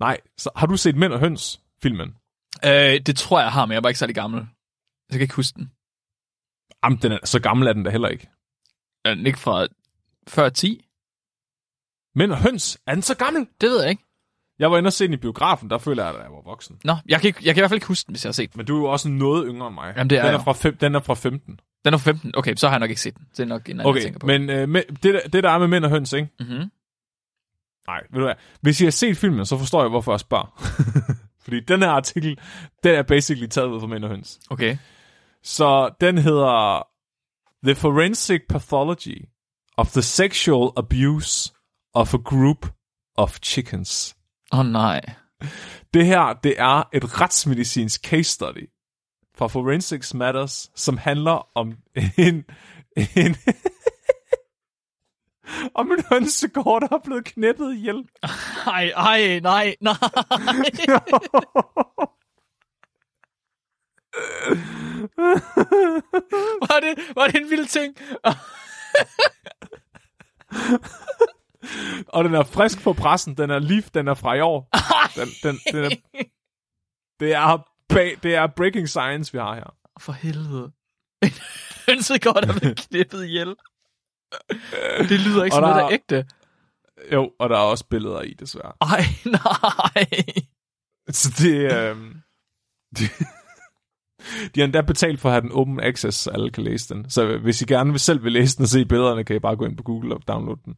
S1: Nej, så har du set Mænd og Høns, filmen?
S2: Øh, det tror jeg, har, men jeg var ikke særlig gammel. Jeg kan ikke huske den.
S1: Jamen, den er, så gammel er den da heller ikke.
S2: Er den ikke fra før 10?
S1: Mænd og Høns, er den så gammel?
S2: Det ved jeg ikke.
S1: Jeg var inde og se den i biografen, der føler jeg, at jeg var voksen.
S2: Nå, jeg kan, ikke, jeg kan i hvert fald ikke huske den, hvis jeg har set den.
S1: Men du er jo også noget yngre end mig.
S2: Jamen, det er
S1: den, er
S2: jeg.
S1: fra fem, den er fra 15.
S2: Den er fra 15. Okay, så har jeg nok ikke set den. Det er nok en anden, jeg
S1: Okay,
S2: tænker på.
S1: men øh, med, det, der- det der er med Mænd og Høns, ikke?
S2: Mm-hmm.
S1: Nej, ved du hvad? Hvis I har set filmen, så forstår jeg, hvorfor jeg spørger. <laughs> Fordi den her artikel, den er basically taget ud fra Mænd og Høns.
S2: Okay.
S1: Så den hedder The Forensic Pathology of the Sexual Abuse of a Group of Chickens.
S2: Åh oh, nej.
S1: Det her, det er et retsmedicinsk case study fra Forensics Matters, som handler om en, en <laughs> om en hønsegård, der er blevet knæppet ihjel.
S2: Ej, ej, nej, nej. <laughs> <laughs> var, det, var det en vild ting? <laughs>
S1: Og den er frisk på pressen. Den er lige, den er fra i år. Den, den, den er, det, er det er breaking science, vi har her.
S2: For helvede. <laughs> En hønsegård, der blev knippet ihjel. Det lyder ikke som noget,
S1: der-
S2: er ægte.
S1: Jo, og der er også billeder i, desværre.
S2: Ej, nej.
S1: Så det, øh, de, de har endda betalt for at have den open access, så alle kan læse den. Så hvis I gerne vil selv vil læse den og se billederne, kan I bare gå ind på Google og downloade den.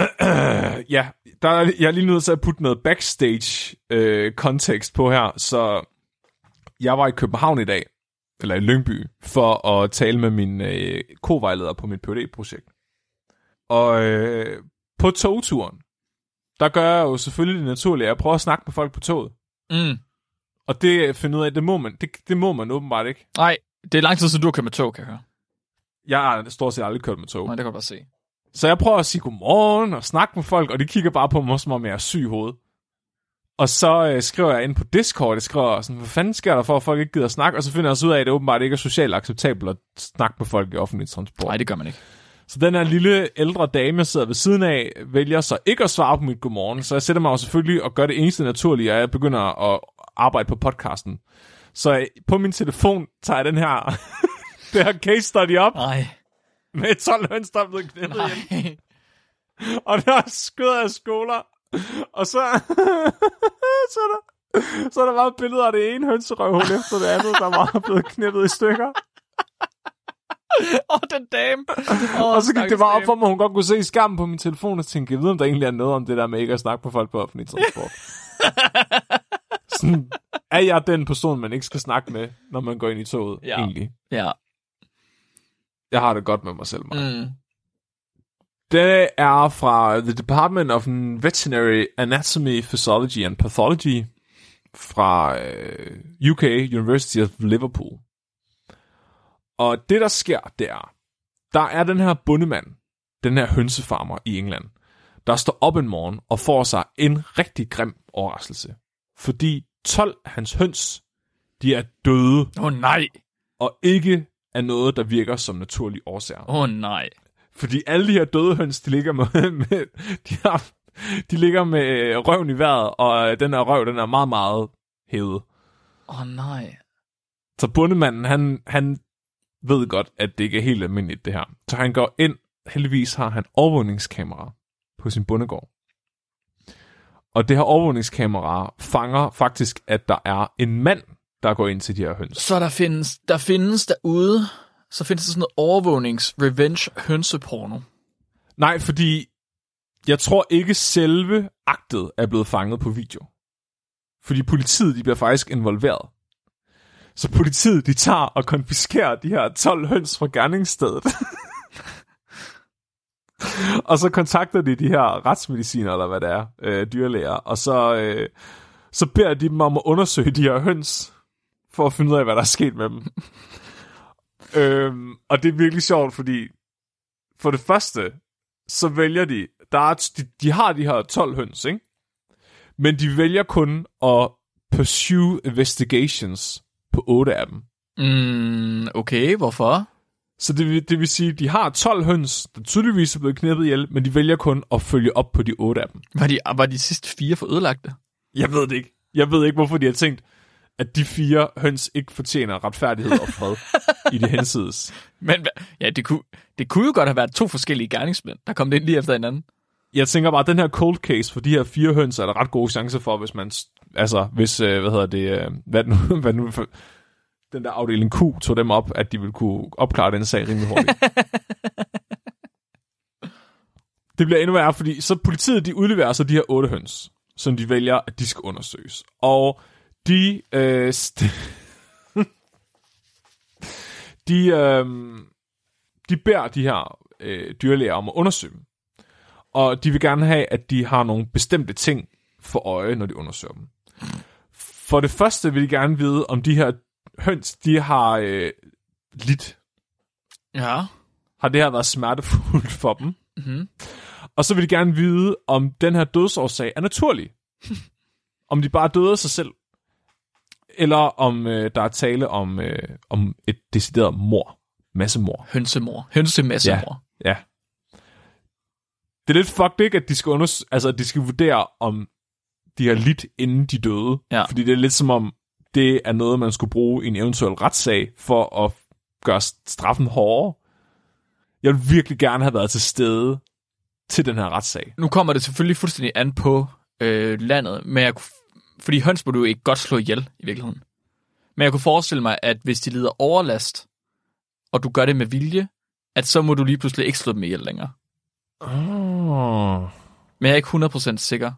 S1: <clears throat> ja, der er, jeg er lige nødt til at putte noget backstage øh, kontekst på her. Så jeg var i København i dag, eller i Lyngby, for at tale med min øh, kovejleder på mit phd projekt Og øh, på togturen, der gør jeg jo selvfølgelig det naturlige, at jeg prøver at snakke med folk på toget.
S2: Mm.
S1: Og det finder ud af, det må man, det, det må man åbenbart ikke.
S2: Nej, det er lang tid siden, du har kørt med tog, kan jeg høre.
S1: Jeg har stort set aldrig kørt med tog.
S2: Nej, det kan du bare se.
S1: Så jeg prøver at sige godmorgen og snakke med folk, og de kigger bare på mig, som om jeg er syg i hovedet. Og så øh, skriver jeg ind på Discord, jeg skriver sådan, hvad fanden sker der for, at folk ikke gider at snakke? Og så finder jeg også ud af, at det åbenbart ikke er socialt acceptabelt at snakke med folk i offentlig transport.
S2: Nej, det gør man ikke.
S1: Så den her lille ældre dame, jeg sidder ved siden af, vælger så ikke at svare på mit godmorgen. Så jeg sætter mig jo selvfølgelig og gør det eneste naturlige, at jeg begynder at arbejde på podcasten. Så øh, på min telefon tager jeg den her, <laughs> det her case study op
S2: Nej.
S1: med 12 høns, der er blevet knæppet ihjel.
S2: Nej.
S1: Og der er skød af skoler. Og så, <laughs> så, er der, så er der bare billeder af det ene hønserøvhul efter det andet, der var blevet knippet i stykker.
S2: Åh, oh, den dame. Oh,
S1: og så gik det bare op for mig, hun godt kunne se i skærmen på min telefon, og tænkte, jeg ved, om der egentlig er noget om det der med ikke at snakke på folk på offentlig transport. <laughs> Sådan, er jeg den person, man ikke skal snakke med, når man går ind i toget,
S2: Ja.
S1: egentlig?
S2: Ja.
S1: Jeg har det godt med mig selv, Mark.
S2: Mm.
S1: Det er fra The Department of Veterinary Anatomy, Physiology and Pathology fra øh, UK, University of Liverpool. Og det, der sker, det er, der er den her bundemand, den her hønsefarmer i England, der står op en morgen og får sig en rigtig grim overraskelse. Fordi 12 af hans høns, de er døde,
S2: Åh, oh, nej.
S1: og ikke er noget, der virker som naturlige årsager.
S2: Åh, oh, nej.
S1: Fordi alle de her døde høns, de ligger med, <laughs> med de, har, de ligger med røven i vejret, og den her røv, den er meget, meget hævet.
S2: Åh oh, nej.
S1: Så bundemanden, han, han ved godt, at det ikke er helt almindeligt, det her. Så han går ind, heldigvis har han overvågningskamera på sin bundegård. Og det her overvågningskamera fanger faktisk, at der er en mand, der går ind til de her høns.
S2: Så der findes, der findes derude, så findes der sådan noget overvågnings-revenge-hønseporno.
S1: Nej, fordi jeg tror ikke selve aktet er blevet fanget på video. Fordi politiet, de bliver faktisk involveret. Så politiet, de tager og konfiskerer de her 12 høns fra gerningsstedet. <laughs> <laughs> og så kontakter de de her retsmediciner, eller hvad det er, øh, dyrlæger, og så, øh, så beder de dem om at undersøge de her høns, for at finde ud af, hvad der er sket med dem. <laughs> øhm, og det er virkelig sjovt, fordi for det første, så vælger de, der er, de, de har de her 12 høns, ikke? Men de vælger kun at pursue investigations på 8 af dem.
S2: Mm, okay, hvorfor?
S1: Så det, vil- det vil sige, at de har 12 høns, der tydeligvis er blevet knippet ihjel, men de vælger kun at følge op på de 8 af dem.
S2: Var de, var de sidste fire for ødelagte?
S1: Jeg ved det ikke. Jeg ved ikke, hvorfor de har tænkt, at de fire høns ikke fortjener retfærdighed og fred i det hensides. <laughs>
S2: Men ja, det kunne, det kunne jo godt have været to forskellige gerningsmænd, der kom ind lige efter hinanden.
S1: Jeg tænker bare, at den her cold case for de her fire høns, er der ret gode chancer for, hvis man, altså, hvis, øh, hvad hedder det, øh, hvad nu, <laughs> hvad nu, for, den der afdeling Q tog dem op, at de ville kunne opklare den sag rimelig hurtigt. <laughs> det bliver endnu værre, fordi så politiet, de udleverer så de her otte høns, som de vælger, at de skal undersøges. Og de, øh, st- <laughs> de, øh, de beder de her øh, dyrlæger om at undersøge dem. Og de vil gerne have, at de har nogle bestemte ting for øje, når de undersøger dem. For det første vil de gerne vide, om de her høns, de har øh, lidt.
S2: Ja.
S1: Har det her været smertefuldt for dem?
S2: Mm-hmm.
S1: Og så vil de gerne vide, om den her dødsårsag er naturlig. <laughs> om de bare døde af sig selv. Eller om øh, der er tale om, øh, om et decideret mor. Massemor.
S2: Hønsemor. Hønsemassemor.
S1: Ja. Det er lidt fucked, ikke? At de skal, unders- altså, at de skal vurdere, om de har lidt, inden de døde.
S2: Ja.
S1: Fordi det er lidt som om, det er noget, man skulle bruge i en eventuel retssag, for at gøre straffen hårdere. Jeg vil virkelig gerne have været til stede til den her retssag.
S2: Nu kommer det selvfølgelig fuldstændig an på øh, landet, men jeg kunne, fordi høns må du ikke godt slå ihjel i virkeligheden. Men jeg kunne forestille mig, at hvis de lider overlast, og du gør det med vilje, at så må du lige pludselig ikke slå dem ihjel længere.
S1: Oh.
S2: Men jeg er ikke 100% sikker.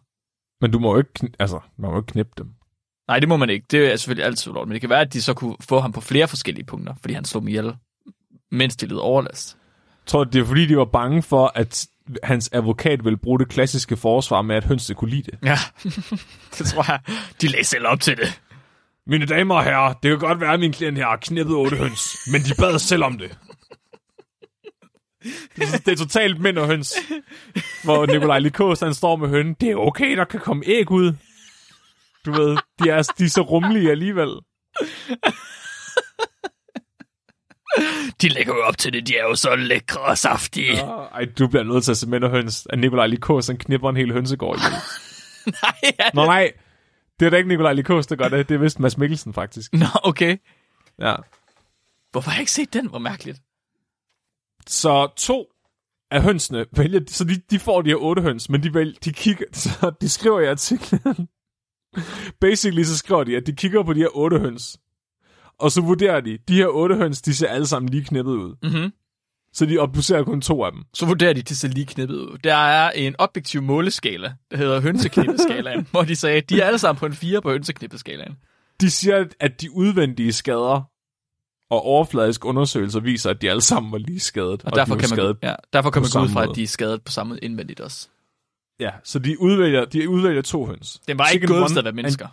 S1: Men du må jo ikke, altså, man må jo ikke knippe dem.
S2: Nej, det må man ikke. Det er selvfølgelig altid ulovligt. Men det kan være, at de så kunne få ham på flere forskellige punkter, fordi han slog dem ihjel, mens de lider overlast.
S1: Jeg tror, det er fordi, de var bange for, at hans advokat ville bruge det klassiske forsvar med, at hønsene kunne lide det.
S2: Ja, <laughs> det tror jeg. De læser selv op til det.
S1: Mine damer og herrer, det kan godt være, at min klient her har knippet otte høns, men de bad selv om det. Det er totalt mænd og høns. Hvor Nikolaj Likos, han står med hønnen. Det er okay, der kan komme æg ud. Du ved, de er, de er så rummelige alligevel.
S2: De lægger jo op til det. De er jo så lækre og saftige. Ja.
S1: Ej, du bliver nødt til at se mænd og høns. At Nikolaj Likos, han knipper en hel hønsegård ihjel. <laughs>
S2: Nej, ja.
S1: Nå nej, det er da ikke Nikolaj Likos, der gør det. Det er vist Mads Mikkelsen, faktisk.
S2: Nå, okay.
S1: Ja.
S2: Hvorfor har jeg ikke set den? Hvor mærkeligt.
S1: Så to af hønsene vælger, så de, de får de her otte høns, men de, vælger, de kigger, <laughs> så de skriver i artiklen, basically så skriver de, at de kigger på de her otte høns, og så vurderer de, de her otte høns, de ser alle sammen lige knippet ud.
S2: Mm-hmm.
S1: Så de obducerer kun to af dem.
S2: Så vurderer de til sig lige knippet ud. Der er en objektiv måleskala, der hedder hønseknippeskalaen, <laughs> hvor de sagde, at de er alle sammen på en 4 på hønseknippeskalaen.
S1: De siger, at de udvendige skader og overfladiske undersøgelser viser, at de alle sammen var lige skadet.
S2: Og, derfor,
S1: de
S2: kan man,
S1: skadet.
S2: ja, derfor kan man gå ud fra, at de er skadet på samme indvendigt også.
S1: Ja, så de udvælger, de udvælger to høns.
S2: Den var ikke gået,
S1: and-
S2: mennesker.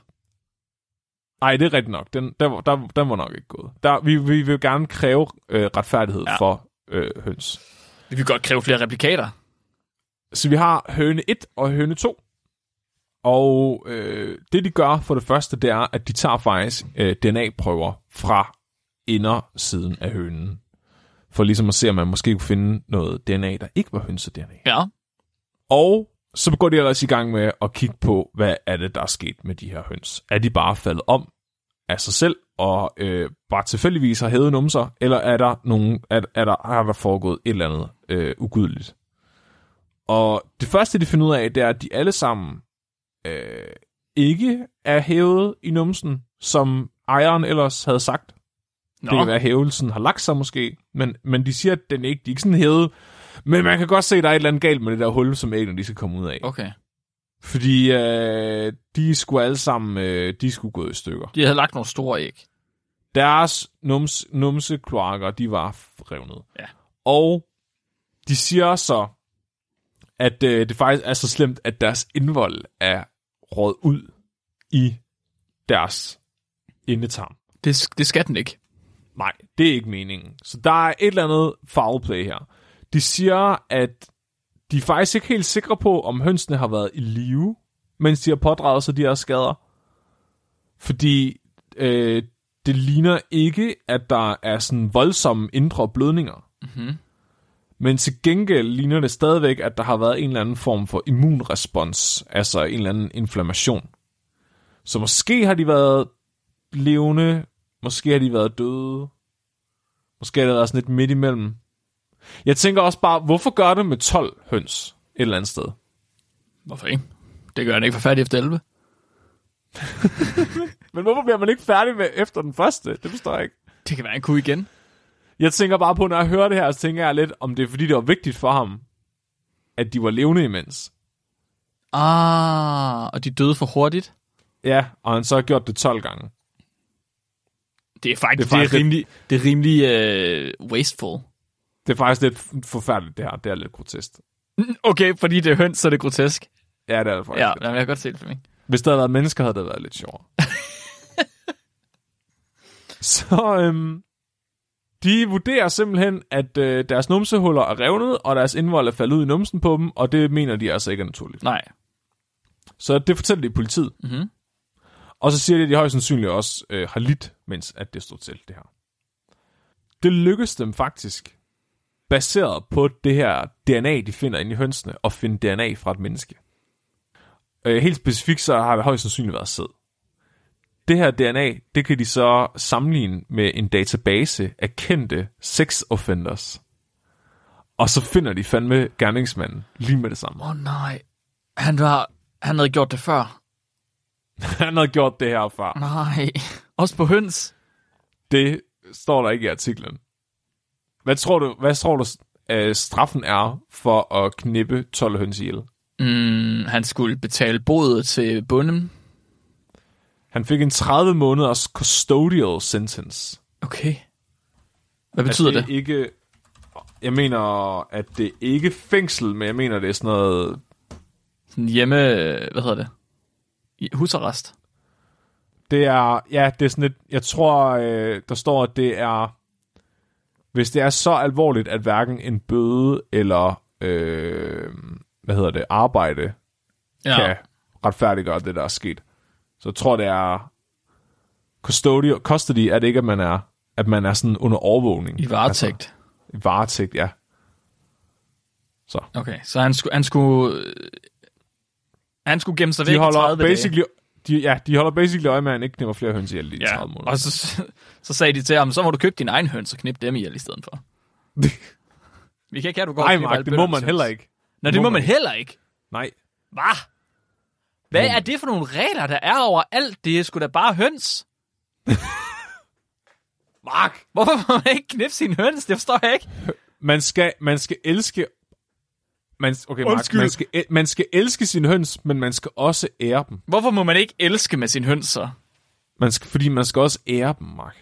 S1: Nej, det er rigtigt nok. Den, der, der, den var nok ikke gået. Der, vi, vi vil gerne kræve øh, retfærdighed
S2: Ja.
S1: for øh, høns.
S2: Vi vil godt kræve flere replikater.
S1: Så vi har høne 1 og høne 2. Og øh, det de gør for det første, det er, at de tager faktisk øh, DNA-prøver fra indersiden af hønen. for ligesom at se, om man måske kunne finde noget DNA, der ikke var hønse-DNA.
S2: Ja.
S1: Og så går de ellers i gang med at kigge på, hvad er det, der er sket med de her høns. Er de bare faldet om af sig selv, og øh, bare tilfældigvis har hævet numser, eller er der, nogen, er, er der, har der foregået et eller andet øh, ugudeligt? Og det første, de finder ud af, det er, at de alle sammen øh, ikke er hævet i numsen, som ejeren ellers havde sagt.
S2: Nå.
S1: Det kan være, at hævelsen har lagt sig måske, men, men de siger, at den ikke, de er ikke sådan hævet. Men man kan godt se, at der er et eller andet galt med det der hul, som æggene de skal komme ud af.
S2: Okay.
S1: Fordi øh, de skulle alle sammen, øh, de skulle gå i stykker.
S2: De havde lagt nogle store æg.
S1: Deres nums, numsekloakker, de var revnet.
S2: Ja.
S1: Og de siger så, at øh, det faktisk er så slemt, at deres indvold er råd ud i deres indetarm.
S2: Det, det skal den ikke.
S1: Nej, det er ikke meningen. Så der er et eller andet foul play her. De siger, at de er faktisk ikke helt sikre på, om hønsene har været i live, mens de har pådraget sig de her skader. Fordi øh, det ligner ikke, at der er sådan voldsomme indre blødninger.
S2: Mm-hmm.
S1: Men til gengæld ligner det stadigvæk, at der har været en eller anden form for immunrespons, altså en eller anden inflammation. Så måske har de været levende, måske har de været døde, måske har det været sådan lidt midt imellem. Jeg tænker også bare, hvorfor gør det med 12 høns et eller andet sted?
S2: Hvorfor ikke? Det gør den ikke for færdig efter 11. <laughs>
S1: Men hvorfor bliver man ikke færdig med efter den første? Det forstår jeg ikke.
S2: Det kan være en kunne igen.
S1: Jeg tænker bare på, når jeg hører det her, så tænker jeg lidt, om det er fordi, det var vigtigt for ham, at de var levende imens.
S2: Ah, og de døde for hurtigt.
S1: Ja, og han så har gjort det 12 gange.
S2: Det er faktisk,
S1: Det er
S2: det er
S1: faktisk
S2: rimelig, det er rimelig uh, wasteful.
S1: Det er faktisk lidt forfærdeligt, det her. Det er lidt grotesk.
S2: Okay, fordi det er høns, så er det grotesk.
S1: Ja, det er det faktisk.
S2: Ja,
S1: Ja.
S2: jamen, jeg kan godt se det for mig.
S1: Hvis der havde været mennesker, havde det været lidt sjovere. <laughs> så øhm, de vurderer simpelthen, at øh, deres numsehuller er revnet, og deres indvold er faldet ud i numsen på dem, og det mener de altså ikke er naturligt.
S2: Nej.
S1: Så det fortæller de politiet.
S2: Mm-hmm.
S1: Og så siger de, at de højst sandsynligt også øh, har lidt, mens at det stod til det her. Det lykkedes dem faktisk, baseret på det her DNA, de finder inde i hønsene, at finde DNA fra et menneske. Øh, helt specifikt så har det højst sandsynligt været sæd. Det her DNA, det kan de så sammenligne med en database af kendte sex offenders. Og så finder de fandme gerningsmanden lige med det samme.
S2: Åh oh, nej. Han, var, han havde gjort det før. <laughs>
S1: Han havde gjort det her før.
S2: Nej. Også på høns.
S1: Det står der ikke i artiklen. Hvad tror du, hvad tror du uh, straffen er for at knippe 12 høns ihjel?
S2: Mm, han skulle betale bodet til bunden.
S1: Han fik en 30 måneders custodial sentence.
S2: Okay. Hvad betyder
S1: er
S2: det?
S1: det? Ikke, jeg mener, at det er ikke fængsel, men jeg mener, det er sådan noget...
S2: Sådan hjemme... Hvad hedder det? Husarrest.
S1: Det er, ja, det er sådan lidt, jeg tror, øh, der står, at det er, hvis det er så alvorligt, at hverken en bøde eller, øh, hvad hedder det, arbejde
S2: Ja.
S1: kan retfærdiggøre det, der er sket. Så jeg tror, det er custody, custody er det ikke, at man er, at man er sådan under overvågning.
S2: I varetægt.
S1: Altså, I varetægt, ja. Så.
S2: Okay, så han skulle... Han skulle, han skulle gemme sig væk
S1: De
S2: i
S1: holder
S2: 30 dage.
S1: De, ja, de holder basically øje med, at han ikke knipper flere høns ihjel i
S2: Ja,
S1: 30 måneder.
S2: og så, så sagde de til ham, så må du købe din egen høns og knippe dem ihjel i stedet for. <laughs> Vi kan ikke have, du går
S1: Nej, Mark, det må man heller ikke.
S2: Nå, det må man heller ikke.
S1: Nej.
S2: Hvad? Hvad er det for nogle regler, der er over alt? Det er sgu da bare høns. <laughs>
S1: Mark!
S2: Hvorfor må man ikke knippe sin høns? Det forstår jeg ikke.
S1: Man skal, man skal elske... Man, okay, Mark,
S2: Undskyld.
S1: man skal, man skal elske sine høns, men man skal også ære dem.
S2: Hvorfor må man ikke elske med sin høns så?
S1: Man skal, fordi man skal også ære dem, Mark.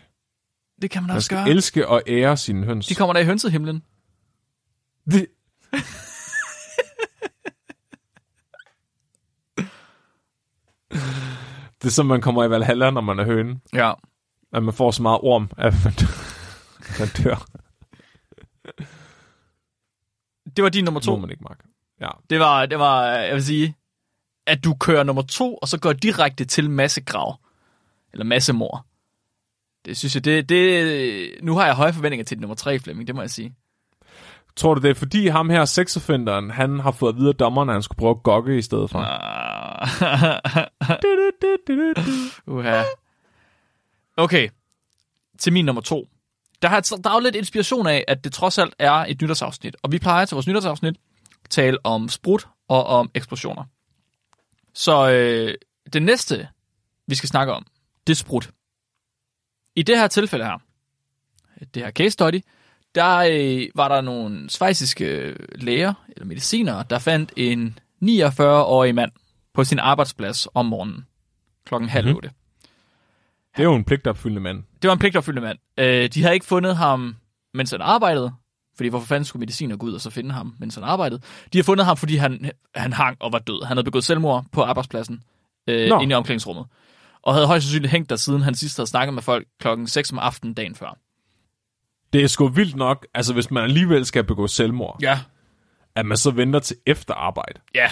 S2: Det kan man
S1: Man
S2: også
S1: skal
S2: gøre.
S1: elske og ære sine høns.
S2: De kommer der i hønsehimlen.
S1: Det... det er som, man kommer i Valhalla, når man er høne.
S2: Ja.
S1: At man får så meget orm, at man, man dør.
S2: Det var din nummer
S1: To. må man ikke, Mark. Ja.
S2: Det var, det var, jeg vil sige, at du kører nummer to, og så går direkte til massegrav. Eller massemor. Det synes jeg, det, det, nu har jeg høje forventninger til nummer tre, Flemming, det må jeg sige.
S1: Tror du, det er fordi ham her, sexoffenderen, han har fået at vide af dommeren, at han skulle prøve at gokke i stedet for? <laughs>
S2: Uha. Okay, til min nummer to. Der, har, der er jo lidt inspiration af, at det trods alt er et nytårsafsnit. Og vi plejer til vores nytårsafsnit tale om sprut og om eksplosioner. Så øh, det næste, vi skal snakke om, det er sprut. I det her tilfælde her, det her case study, der øh, var der nogle svejsiske læger eller medicinere, der fandt en 49-årig mand på sin arbejdsplads om morgenen klokken halv
S1: Mhm.
S2: otte.
S1: Det er jo en pligtopfyldende mand.
S2: Det var en pligtopfyldende mand. Øh, de havde ikke fundet ham, mens han arbejdede, fordi hvorfor fanden skulle mediciner gå ud og så finde ham, mens han arbejdede. De har fundet ham, fordi han, han hang og var død. Han havde begået selvmord på arbejdspladsen, øh,
S1: Nå.
S2: inde i omklædningsrummet. Og havde højst sandsynligt hængt der siden han sidst havde snakket med folk klokken 6 om aftenen dagen før.
S1: Det er sgu vildt nok, altså hvis man alligevel skal begå selvmord,
S2: Ja.
S1: at man så venter til efter arbejde.
S2: Ja.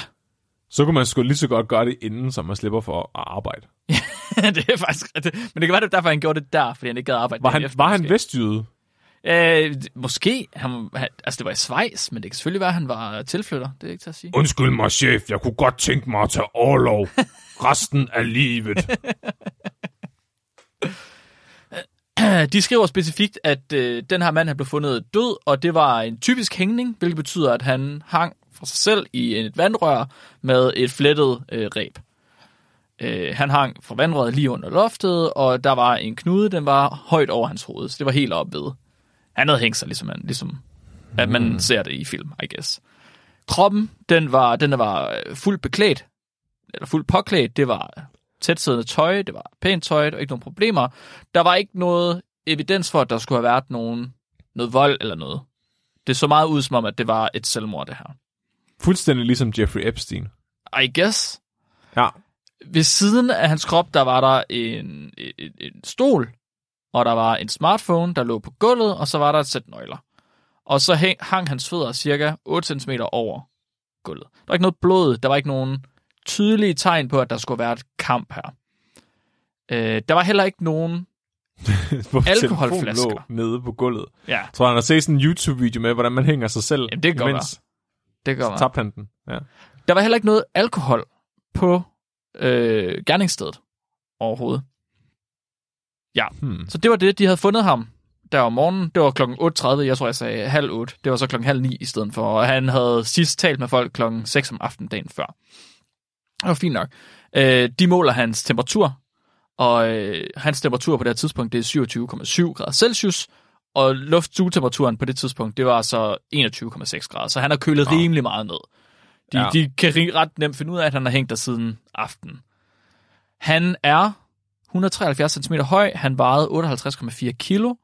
S1: Så kunne man sgu lige så godt gøre det inden, så man slipper for at arbejde. <laughs>
S2: det er faktisk... Det, men det kan være, det derfor, han gjorde det der, fordi han ikke gad arbejde.
S1: Var han,
S2: efter,
S1: var han
S2: måske.
S1: vestjyde?
S2: Øh, måske. Han, han, altså, det var i Schweiz, men det kan selvfølgelig være, at han var tilflytter. Det er ikke til at sige.
S1: Undskyld mig, chef. Jeg kunne godt tænke mig at tage overlov resten af livet. <laughs>
S2: De skriver specifikt, at øh, den her mand han blev fundet død, og det var en typisk hængning, hvilket betyder, at han hang for sig selv i et vandrør med et flettet øh, reb. Øh, han hang fra vandrøret lige under loftet, og der var en knude, den var højt over hans hoved, så det var helt op ved. Han havde hængt sig, ligesom, man, ligesom at man ser det i film, I guess. Kroppen, den var, den var øh, fuldt beklædt, eller fuldt påklædt, det var tætsiddende tøj, det var pænt tøj, var ikke nogen problemer. Der var ikke noget evidens for, at der skulle have været nogen, noget vold eller noget. Det så meget ud som om, at det var et selvmord, det her.
S1: Fuldstændig ligesom Jeffrey Epstein.
S2: I guess.
S1: Ja.
S2: Ved siden af hans krop, der var der en, en, en stol, og der var en smartphone, der lå på gulvet, og så var der et sæt nøgler. Og så hæng, hang hans fødder cirka 8 cm over gulvet. Der var ikke noget blod, der var ikke nogen tydelige tegn på, at der skulle være et kamp her. Øh, der var heller ikke nogen... <laughs> Alkoholflasker.
S1: lå nede på gulvet.
S2: Ja,
S1: Jeg tror, han har set sådan en YouTube-video med, hvordan man hænger sig selv.
S2: Jamen, det kan godt
S1: imens.
S2: Det gør man.
S1: Tabte han den. Ja.
S2: Der var heller ikke noget alkohol på øh, gerningsstedet overhovedet.
S1: Hmm.
S2: Så det var det, de havde fundet ham der om morgenen. Det var klokken 8.30, jeg tror, jeg sagde halv 8. Det var så klokken halv 9 i stedet for, og han havde sidst talt med folk klokken 6 om aftenen dagen før. Det var fint nok. Øh, de måler hans temperatur, og øh, hans temperatur på det her tidspunkt, det er 27,7 grader Celsius, og luftsugetemperaturen på det tidspunkt, det var så 21,6 grader, så han har kølet
S1: Nå.
S2: rimelig meget ned. De,
S1: Ja.
S2: ja. de kan ret nemt finde ud af, at han har hængt der siden aften. Han er 173 cm høj, han vejede 58,4 kilo,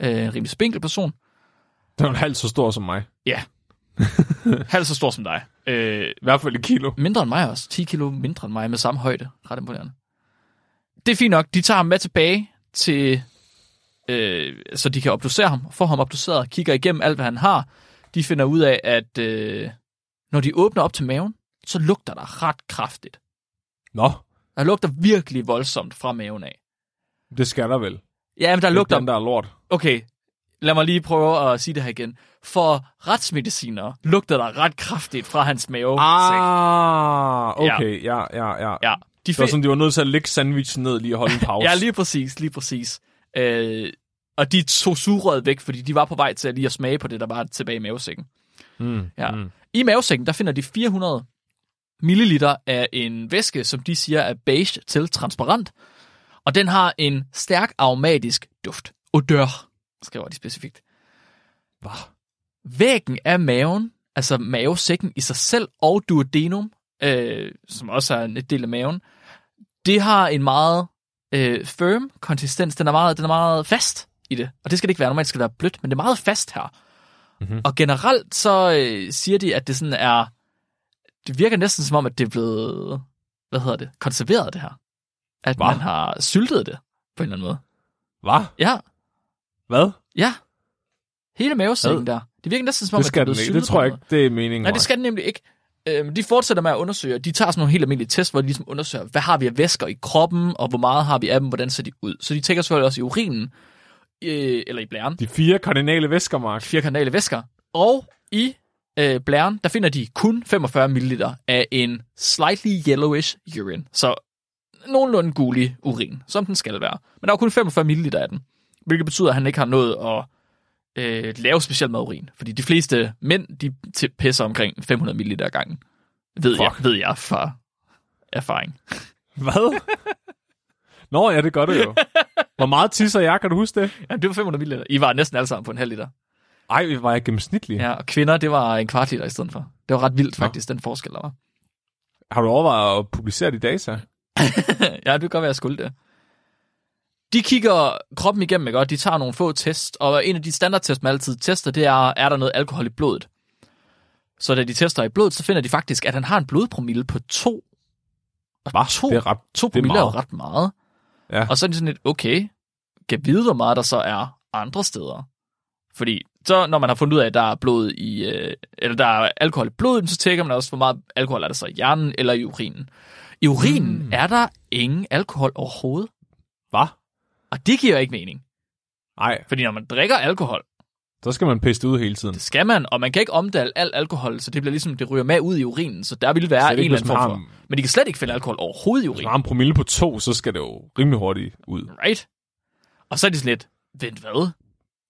S2: øh, en rimelig spinkel person,
S1: Det var halvt så stor som mig. <laughs>
S2: halvt så stor som dig. Øh,
S1: I hvert fald i kilo.
S2: mindre end mig også, 10 kilo mindre end mig med samme højde, ret imponerende. Det er fint nok, de tager ham med tilbage til, øh, så de kan obducere ham, få ham obduceret, kigger igennem alt, hvad han har. De finder ud af, at øh, når de åbner op til maven, så lugter der ret kraftigt.
S1: Nå,
S2: Der lugter virkelig voldsomt fra maven af.
S1: det skal der vel.
S2: Ja, men der
S1: Det
S2: lugter...
S1: er den, der er lort.
S2: Okay, lad mig lige prøve at sige det her igen. For retsmediciner lugter der ret kraftigt fra hans mave.
S1: Ah, okay. Ja, ja, ja.
S2: Ja, de
S1: Det var sådan, de var nødt til at lægge sandwichen ned lige og holde en <laughs> pause.
S2: ja, lige præcis, lige præcis. Øh, og de tog sugerøret væk, fordi de var på vej til at lige at smage på det, der var tilbage i mavesækken.
S1: Mm,
S2: Ja.
S1: Mm.
S2: I mavesækken, der finder de 400 milliliter af en væske, som de siger er beige til transparent. Og den har en stærk aromatisk duft. Odør, skriver de specifikt.
S1: Hvad?
S2: Væggen af maven, altså mavesækken i sig selv, og duodenum, øh, som også er en del af maven, det har en meget øh, firm konsistens. Den er, meget, den er meget fast i det. Og det skal det ikke være. Normalt skal det være blødt, men det er meget fast her.
S1: Mhm.
S2: Og generelt så øh, siger de, at det sådan er... Det virker næsten som om, at det er blevet... Hvad hedder det? Konserveret, det her. At
S1: Hva?
S2: man har syltet det på en eller anden måde.
S1: Hvad?
S2: Ja,
S1: Hvad?
S2: ja. Hele mavesækken der. Det virker næsten som om,
S1: Det skal
S2: at
S1: den
S2: det er
S1: ikke.
S2: blevet
S1: Det tror jeg ikke, det er meningen.
S2: Nej, det skal den nemlig ikke. Øh, de fortsætter med at undersøge. De tager sådan nogle helt almindelige tests, hvor de ligesom undersøger, hvad har vi af væsker i kroppen, og hvor meget har vi af dem, hvordan ser de ud. Så de tjekker selvfølgelig også i urinen, øh, eller i blæren,
S1: De fire kardinale væsker, Mark.
S2: fire kanale væsker. Og i øh, blæren, der finder de kun 45 ml af en slightly yellowish urine. Så nogenlunde gulig urin, som den skal være. Men der er kun 45 ml af den, hvilket betyder, at han ikke har nået at øh, lave specielt med urin. Fordi de fleste mænd, de pisser omkring 500 ml ad gangen. Ved jeg,
S1: Fuck.
S2: ved jeg fra erfaring.
S1: Hvad? Nå ja, det gør det jo. Hvor meget tisser jeg, kan du huske det?
S2: Ja, det var 500 ml. I var næsten alle sammen på en halv liter.
S1: Ej, var jeg gennemsnitlig?
S2: Ja, og kvinder, det var en kvart liter i stedet for. Det var ret vildt faktisk, den forskel, der var.
S1: Har du overvejet at publicere de data? <laughs>
S2: ja, det kan godt være, jeg skulle det. De kigger kroppen igennem, ikke? og de tager nogle få tests, og en af de standardtests, man altid tester, det er, er der noget alkohol i blodet? Så da de tester i blodet, så finder de faktisk, at han har en blodpromille på 2. Og
S1: Hva?
S2: to,
S1: Det er ret...
S2: to
S1: det er
S2: promille er jo
S1: meget.
S2: ret meget.
S1: Ja.
S2: Og så er de sådan lidt, okay, kan vide, hvor meget der så er andre steder. Fordi så når man har fundet ud af, at der er blod i, øh, eller der er alkohol i blodet, så tjekker man også, hvor meget alkohol er der så i hjernen eller i urinen. I urinen mm. er der ingen alkohol overhovedet.
S1: Hvad?
S2: Og det giver ikke mening.
S1: Nej,
S2: Fordi når man drikker alkohol,
S1: så skal man pisse det ud hele tiden.
S2: det skal man, og man kan ikke omdale al alkohol, så det bliver ligesom, det ryger med ud i urinen, så der vil være en eller anden form for.
S1: en-
S2: Men de kan slet ikke finde alkohol overhovedet i
S1: Hvis man
S2: urinen.
S1: har en promille på to, så skal det jo rimelig hurtigt ud.
S2: Right? Og så er de sådan lidt, vent hvad?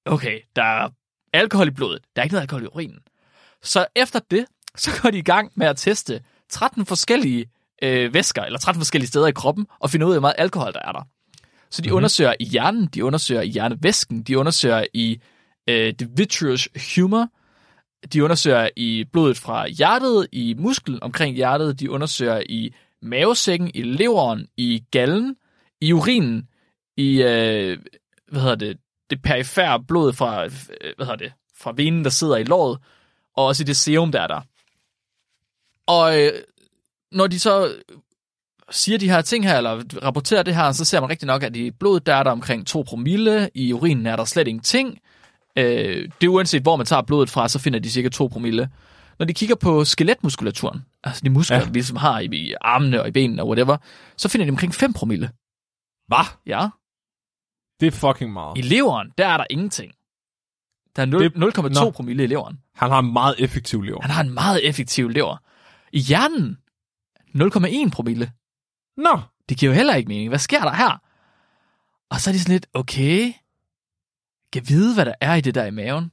S2: Okay, der er alkohol i blodet. Der er ikke noget alkohol i urinen. Så efter det, så går de i gang med at teste 13 forskellige øh, væsker, eller 13 forskellige steder i kroppen, og finde ud af, hvor meget alkohol der er der. Så de mm-hmm. undersøger i hjernen, de undersøger i hjernevæsken, de undersøger i øh, det vitreous humor, de undersøger i blodet fra hjertet, i musklen omkring hjertet, de undersøger i mavesækken, i leveren, i gallen, i urinen, i, øh, hvad hedder det, det perifære blod fra, øh, hvad hedder det, fra venen, der sidder i låret, og også i det serum, der er der. Og øh, når de så siger de her ting her, eller rapporterer det her, så ser man rigtig nok, at i blodet, der er der omkring 2 promille, i urinen er der slet ingenting. Øh, det er uanset, hvor man tager blodet fra, så finder de cirka 2 promille. Når de kigger på skeletmuskulaturen, altså de muskler,
S1: Ja.
S2: vi ligesom har i, i armene og i benene og whatever, så finder de omkring 5 promille.
S1: Hvad?
S2: Ja.
S1: Det er fucking meget.
S2: I leveren, der er der ingenting. Der er
S1: Det-
S2: 0 0,2
S1: Nå.
S2: promille i leveren.
S1: Han har en meget effektiv lever.
S2: Han har en meget effektiv lever. I hjernen, 0,1 promille.
S1: Nå,
S2: Det giver jo heller ikke mening. Hvad sker der her? Og så er de sådan lidt, okay, kan vide, hvad der er i det der i maven.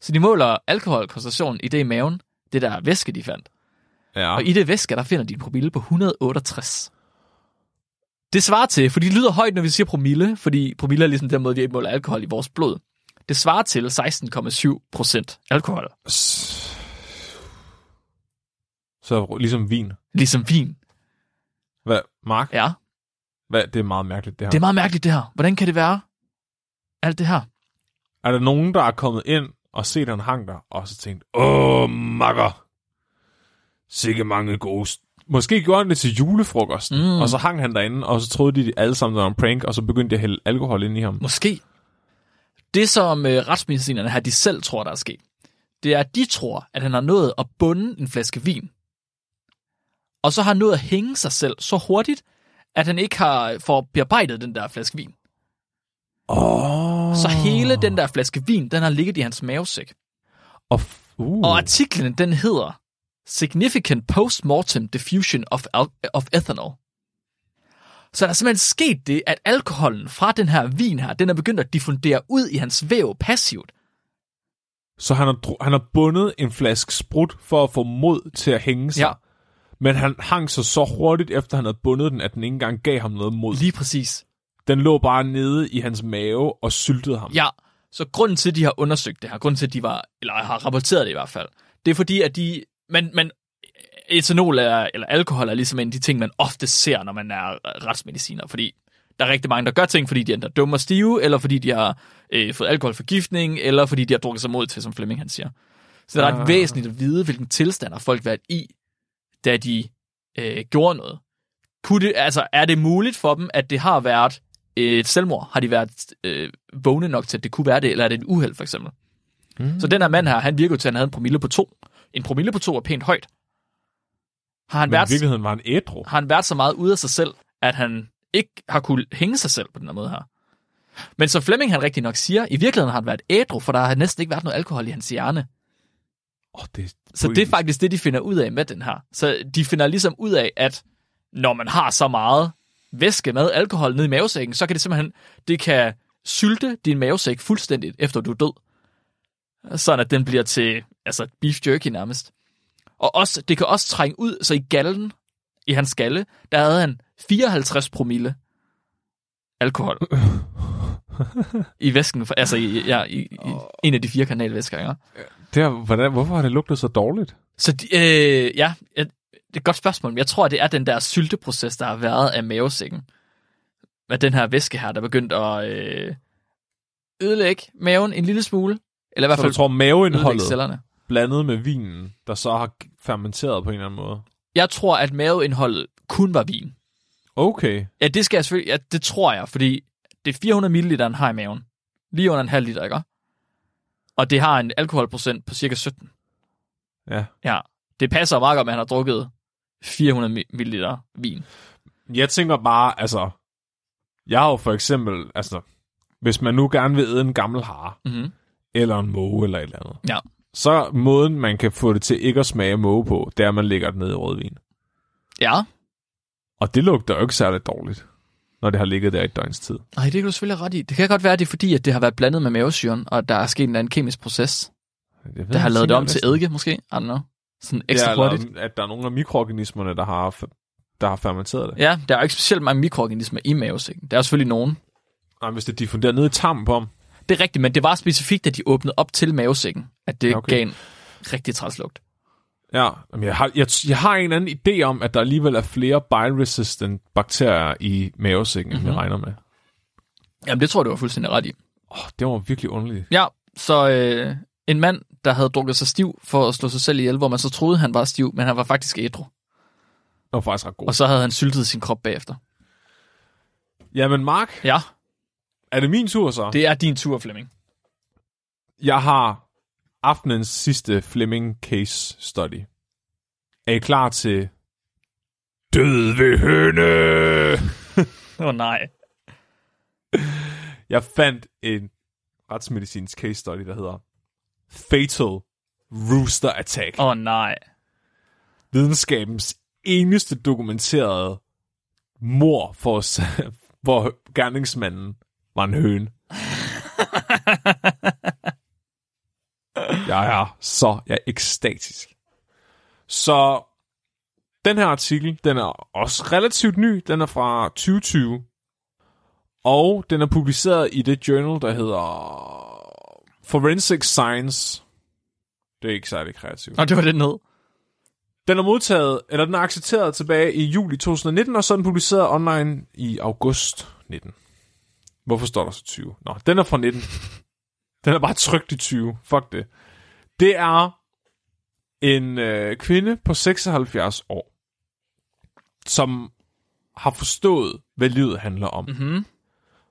S2: Så de måler alkoholkoncentrationen i det i maven, det der væske, de fandt.
S1: ja.
S2: Og i det væske, der finder de en promille på 168. Det svarer til, for de lyder højt, når vi siger promille, fordi promille er ligesom den måde, vi måler alkohol i vores blod. Det svarer til 16,7 procent alkohol,
S1: Så ligesom vin.
S2: ligesom vin.
S1: Hvad, Mark?
S2: Ja,
S1: Hvad, det er meget mærkeligt, det her.
S2: det er meget mærkeligt det her. Hvordan kan det være? Alt det her.
S1: Er der nogen, der er kommet ind og set, han hang der, og så tænkt, åh, makker. Sikke mange gode... st-" Måske gjorde han det til julefrokosten,
S2: mm.
S1: og så hang han derinde, og så troede de alle sammen, det var en prank, og så begyndte de at hælde alkohol ind i ham.
S2: Måske. Det, som øh, retsmedicinerne her, de selv tror, der er sket, det er, at de tror, at han har nået at bunde en flaske vin. Og så har han nået at hænge sig selv så hurtigt, at han ikke har fået bearbejdet den der flaske vin.
S1: Oh.
S2: Så hele den der flaske vin, den har ligget i hans mavesæk.
S1: Og, uh.
S2: Og artiklen, den hedder Significant Postmortem Diffusion of, al- of Ethanol. Så der er simpelthen sket det, at alkoholen fra den her vin her, den er begyndt at diffundere ud i hans væv passivt.
S1: Så han har, han har bundet en flaske sprut for at få mod til at hænge sig.
S2: Ja.
S1: Men han hang sig så hurtigt, efter han havde bundet den, at den ikke engang gav ham noget mod.
S2: Lige præcis.
S1: Den lå bare nede i hans mave og syltede ham.
S2: Ja, så grunden til, at de har undersøgt det her, grunden til, at de var, eller har rapporteret det i hvert fald, det er fordi, at de, men, men etanol er, eller alkohol er ligesom en af de ting, man ofte ser, når man er retsmediciner, fordi der er rigtig mange, der gør ting, fordi de er enten dumme og stive, eller fordi de har øh, fået alkoholforgiftning, eller fordi de har drukket sig mod til, som Flemming han siger. Så det er ret
S1: Ah.
S2: væsentligt at vide, hvilken tilstand har folk været i, da de øh, gjorde noget. Kunne det, altså, er det muligt for dem, at det har været et selvmord? Har de været øh, vågne nok til, at det kunne være det, eller er det et uheld, for eksempel? Mm. Så den her mand her, han virker jo til, at han havde en promille på to. en promille på to er pænt højt. Har han,
S1: Men i
S2: været,
S1: virkeligheden var han ædru.
S2: har han været så meget ude af sig selv, at han ikke har kunne hænge sig selv på den her måde her. Men som Flemming han rigtig nok siger, i virkeligheden har han været ædru, for der har næsten ikke været noget alkohol i hans hjerne.
S1: Oh, det,
S2: Så det er faktisk det, de finder ud af med den her. Så de finder ligesom ud af, at når man har så meget væske med alkohol nede i mavesækken, så kan det simpelthen, det kan sylte din mavesæk fuldstændigt, efter du er død. Sådan at den bliver til, altså beef jerky nærmest. Og også, det kan også trænge ud, så i gallen, i hans skalle, der havde han 54 promille alkohol. <laughs> I væsken, altså i, ja, i, i en af de fire kanalvæsker, ikke?
S1: Det er, hvordan, hvorfor har det lugtet så dårligt?
S2: Så de, øh, ja, et, det er et godt spørgsmål, men jeg tror, det er den der sylteproces, der har været af mavesækken. Med den her væske her, der er begyndt at øh, ødelægge maven en lille smule. Eller i hvert
S1: Så
S2: fald
S1: du tror, maveindholdet
S2: cellerne.
S1: blandet med vinen, der så har fermenteret på en eller anden måde?
S2: Jeg tror, at maveindholdet kun var vin.
S1: Okay.
S2: Ja, det skal jeg selvfølgelig, ja, det tror jeg, fordi det er 400 ml, han har i maven. Lige under en halv liter, ikke? Og det har en alkoholprocent på cirka 17.
S1: Ja.
S2: Ja, det passer meget godt, at han har drukket 400 ml vin.
S1: Jeg tænker bare, altså... Jeg har jo for eksempel, altså... Hvis man nu gerne vil æde en gammel hare,
S2: Mm-hmm.
S1: eller en måge eller et eller andet,
S2: Ja.
S1: så måden, man kan få det til ikke at smage måge på, det er, at man lægger det ned i rødvin.
S2: Ja,
S1: Og det lugter jo ikke særlig dårligt, når det har ligget der i et døgns tid.
S2: Nej, det kan du selvfølgelig ret i. Det kan godt være, at det er fordi, at det har været blandet med mavesyren, og der er sket en eller anden kemisk proces,
S1: ved,
S2: der har lavet det om til eddike, måske. I don't know. Sådan ekstra
S1: ja,
S2: hurtigt.
S1: eller, at der er nogle af mikroorganismerne, der har, der har fermenteret det.
S2: Ja, der er jo ikke specielt mange mikroorganismer i mavesækken. Der er selvfølgelig nogen.
S1: Nej, hvis det er diffunderet ned i tarmen på ham.
S2: Det er rigtigt, men det var specifikt, at de åbnede op til mavesækken, at det okay. gav en rigtig træslugt.
S1: Ja, jamen, jeg har, jeg, jeg har en eller anden idé om, at der alligevel er flere bile-resistant bakterier i mavesækken, mm-hmm. end jeg regner med.
S2: Jamen, det tror jeg, du var fuldstændig ret i.
S1: Oh, det var virkelig underligt.
S2: Ja, så øh, en mand, der havde drukket sig stiv for at slå sig selv ihjel, hvor man så troede, han var stiv, men han var faktisk ædru.
S1: Det var faktisk ret god.
S2: Og så havde han syltet sin krop bagefter.
S1: Jamen, Mark,
S2: Ja,
S1: er det min tur så? Det...
S2: det er din tur, Flemming.
S1: Jeg har aftenens sidste Fleming case study. Er I klar til Død ved høne?
S2: Åh oh, nej. <laughs>
S1: Jeg fandt en retsmedicinsk case study, der hedder Fatal Rooster Attack.
S2: Åh oh, nej.
S1: videnskabens eneste dokumenterede mor, for os, <laughs> hvor gerningsmanden var en høne. <laughs> jeg er så jeg er ekstatisk. Så den her artikel, den er også relativt ny. Den er fra 2020. Og den er publiceret i det journal, der hedder Forensic Science. Det er ikke særlig kreativt.
S2: Og det var det ned.
S1: Den er modtaget, eller den er accepteret tilbage i juli 2019, og så er den publiceret online i august 19. Hvorfor står der så 20? Nå, den er fra 19. Den er bare trygt i 20. Fuck det. Det er en øh, kvinde på 76 år, som har forstået, hvad livet handler om.
S2: Mm-hmm.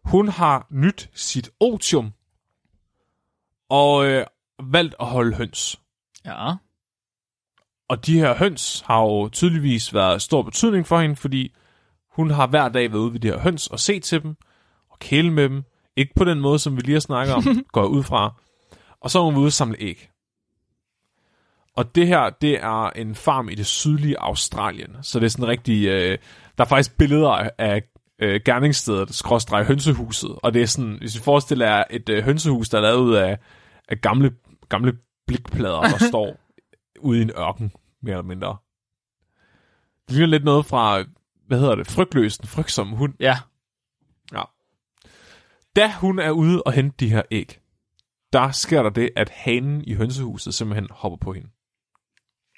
S1: Hun har nyt sit otium, og øh, valgt at holde høns.
S2: Ja.
S1: Og de her høns har jo tydeligvis været stor betydning for hende, fordi hun har hver dag været ude ved de her høns og set til dem, og kæle med dem. Ikke på den måde, som vi lige har snakket om, <laughs> går ud fra. Og så er hun ude og samle æg. Og det her, det er en farm i det sydlige Australien. Så det er sådan rigtig... Øh, der er faktisk billeder af øh, gerningsstedet, skråstreg hønsehuset. Og det er sådan, hvis vi forestiller jer et øh, hønsehus, der er lavet ud af, af gamle, gamle blikplader, der <laughs> står ude i en ørken, mere eller mindre. Det ligner lidt noget fra, hvad hedder det, frygtløs, den frygtsomme hund.
S2: Ja.
S1: Ja. Da hun er ude og hente de her æg, der sker der det, at hanen i hønsehuset simpelthen hopper på hende.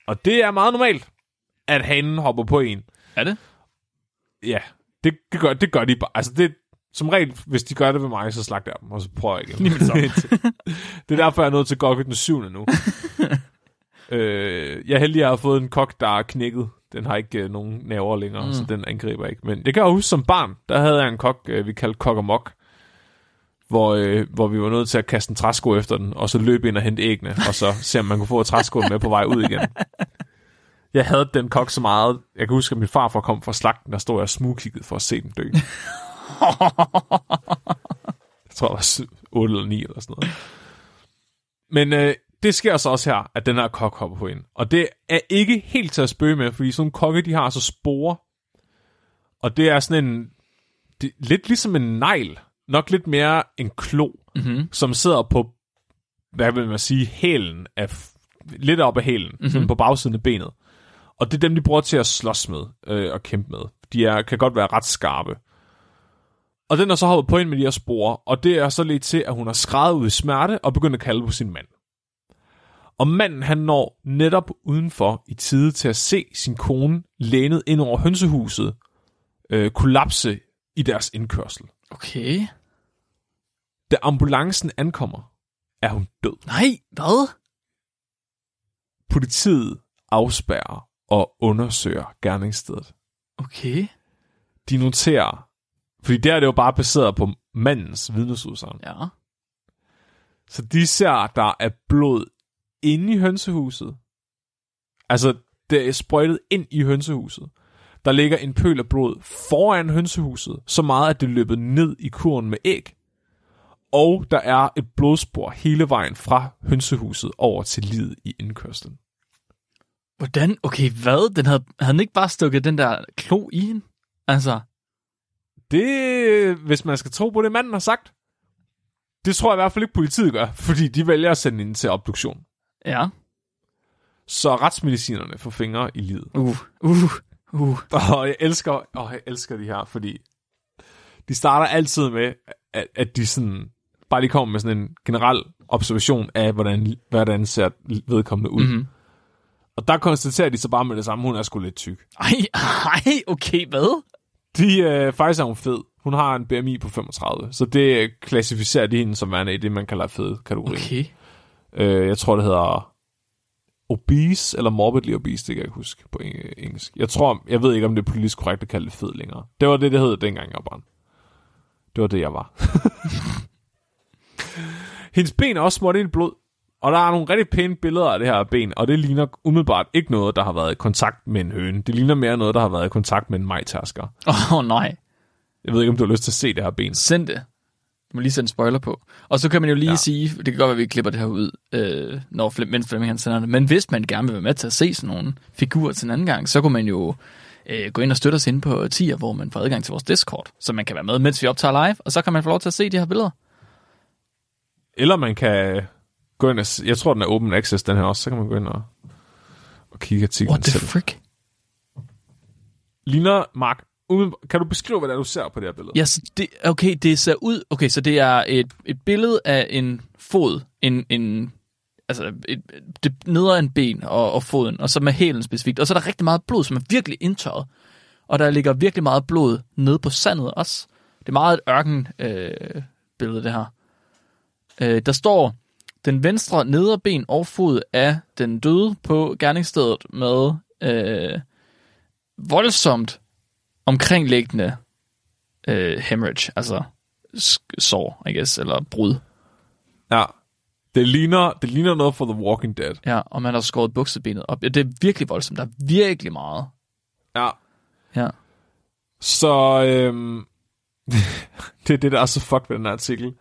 S1: Og det er meget normalt, at hanen hopper på en.
S2: Er det?
S1: Ja, det, det, gør, det gør de bare. Altså det, som regel, hvis de gør det ved mig, så slagter jeg dem, og så prøver jeg igen.
S2: Det
S1: er derfor, jeg er nødt til gå den syvende nu. <laughs> øh, jeg er heldig, at jeg har fået en kok, der er knækket. Den har ikke øh, nogen nerver længere, mm. så den angriber ikke. Men det kan jeg huske som barn. Der havde jeg en kok, øh, vi kaldte kok og mok. Hvor, øh, hvor vi var nødt til at kaste en træsko efter den, og så løbe ind og hente æggene, og så se, om man kunne få træskoen med på vej ud igen. <laughs> Jeg havde den kok så meget. Jeg kan huske, at min farfar kom fra slagten, der stod jeg og smugkiggede for at se den dø. <laughs> jeg tror, jeg var 8 eller 9 eller sådan noget. Men øh, det sker så også her, at den her kok hopper på ind. Og det er ikke helt til at spøge med, fordi sådan nogle kokke, de har så spore. Og det er sådan en... Det, lidt ligesom en negl. Nok lidt mere en klo,
S2: Mm-hmm.
S1: som sidder på, hvad vil man sige, hælen af... Lidt op af hælen, mm-hmm. sådan på bagsiden af benet. Og det er dem, de bruger til at slås med øh, og kæmpe med. De er, kan godt være ret skarpe. Og den er så hoppet på ind med de her spore, og det er så lidt til, at hun har skrevet ud i smerte og begyndt at kalde på sin mand. Og manden han når netop udenfor i tide til at se sin kone lænet ind over hønsehuset øh, kollapse i deres indkørsel.
S2: Okay.
S1: Da ambulancen ankommer, er hun død.
S2: Nej, hvad?
S1: Politiet afspærrer og undersøger gerningsstedet.
S2: Okay.
S1: De noterer, fordi der er det jo bare baseret på mandens vidnesudsagn.
S2: Ja.
S1: Så de ser, at der er blod inde i hønsehuset. Altså, det er sprøjtet ind i hønsehuset. Der ligger en pøl af blod foran hønsehuset, så meget, at det løbet ned i kurven med æg. Og der er et blodspor hele vejen fra hønsehuset over til livet i indkørslen.
S2: Hvordan? Okay, hvad? Den havde, havde den ikke bare stukket den der klo i hende? Altså,
S1: Det, hvis man skal tro på det, manden har sagt, det tror jeg i hvert fald ikke, politiet gør, fordi de vælger at sende ind til obduktion.
S2: ja.
S1: Så retsmedicinerne får fingre i livet.
S2: Uh, uh, uh. <laughs>
S1: Og jeg elsker, åh, jeg elsker de her, fordi de starter altid med, at, at de sådan, bare lige kommer med sådan en generel observation af, hvordan, hvordan ser vedkommende ud. Mm-hmm. Og der konstaterer de så bare med det samme, hun er sgu lidt tyk.
S2: Ej, ej, okay, hvad?
S1: De, øh, faktisk er hun fed. Hun har en BMI på 35, så det klassificerer de hende som værende i det, man kalder fed kategori.
S2: Okay.
S1: Øh, jeg tror, det hedder obese, eller morbidly obese, det kan jeg ikke huske på eng- engelsk. Jeg tror, jeg ved ikke, om det er politisk korrekt at kalde det fed længere. Det var det, det hed dengang, jeg var barn. Det var det, jeg var. <laughs> Hendes ben er også smurt ind i blod, og der er nogle rigtig pæne billeder af det her ben, og det ligner umiddelbart ikke noget, der har været i kontakt med en høne. Det ligner mere noget, der har været i kontakt med en majtasker.
S2: Åh, oh, nej.
S1: Jeg ved ikke, om du har lyst til at se det her ben.
S2: Send det. Du må lige sætte en spoiler på. Og så kan man jo lige
S1: Ja.
S2: sige, det kan godt være, at vi klipper det her ud, øh, når Flem, mens Flemming han sender det. Men hvis man gerne vil være med til at se sådan nogle figurer til en anden gang, så kunne man jo øh, gå ind og støtte os ind på tier, hvor man får adgang til vores Discord, så man kan være med, mens vi optager live, og så kan man få lov til at se de her billeder.
S1: Eller man kan gå ind og... Jeg tror, den er open access, den her også. Så kan man gå ind og, og kigge artiklen
S2: What the
S1: selv.
S2: frick?
S1: Ligner, Mark, kan du beskrive, hvad det er, du ser på det her billede?
S2: Ja, så det, okay, det ser ud, okay, så det er et, et billede af en fod, en, en altså et, det nedre en ben og, og foden, og så med hælen specifikt. Og så er der rigtig meget blod, som er virkelig indtørret. Og der ligger virkelig meget blod nede på sandet også. Det er meget et ørken øh, billede, det her. Øh, der står, den venstre nedre ben og fod af den døde på gerningsstedet med øh, voldsomt omkringliggende øh, hemorrhage, altså sår, I guess, eller brud.
S1: Ja. Det ligner, det ligner noget for The Walking Dead.
S2: Ja, og man har skåret buksebenet op. Ja, det er virkelig voldsomt. Der er virkelig meget.
S1: Ja.
S2: Ja.
S1: Så øhm, <laughs> det er det, der er så fucked ved den her artikel.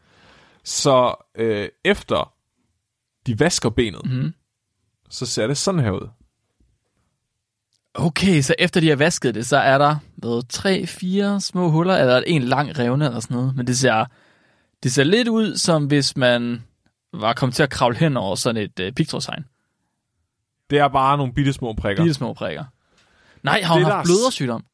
S1: Så øh, efter de vasker benet,
S2: Mhm.
S1: så ser det sådan her ud.
S2: Okay, så efter de har vasket det, så er der hvad, tre, fire små huller, eller en lang revne eller sådan noget. Men det ser, det ser lidt ud, som hvis man var kommet til at kravle hen over sådan et øh, pigtrådshegn.
S1: Det er bare nogle bitte små prikker.
S2: Bitte små prikker. Nej, har hun
S1: Det,
S2: haft
S1: er
S2: blødersygdom?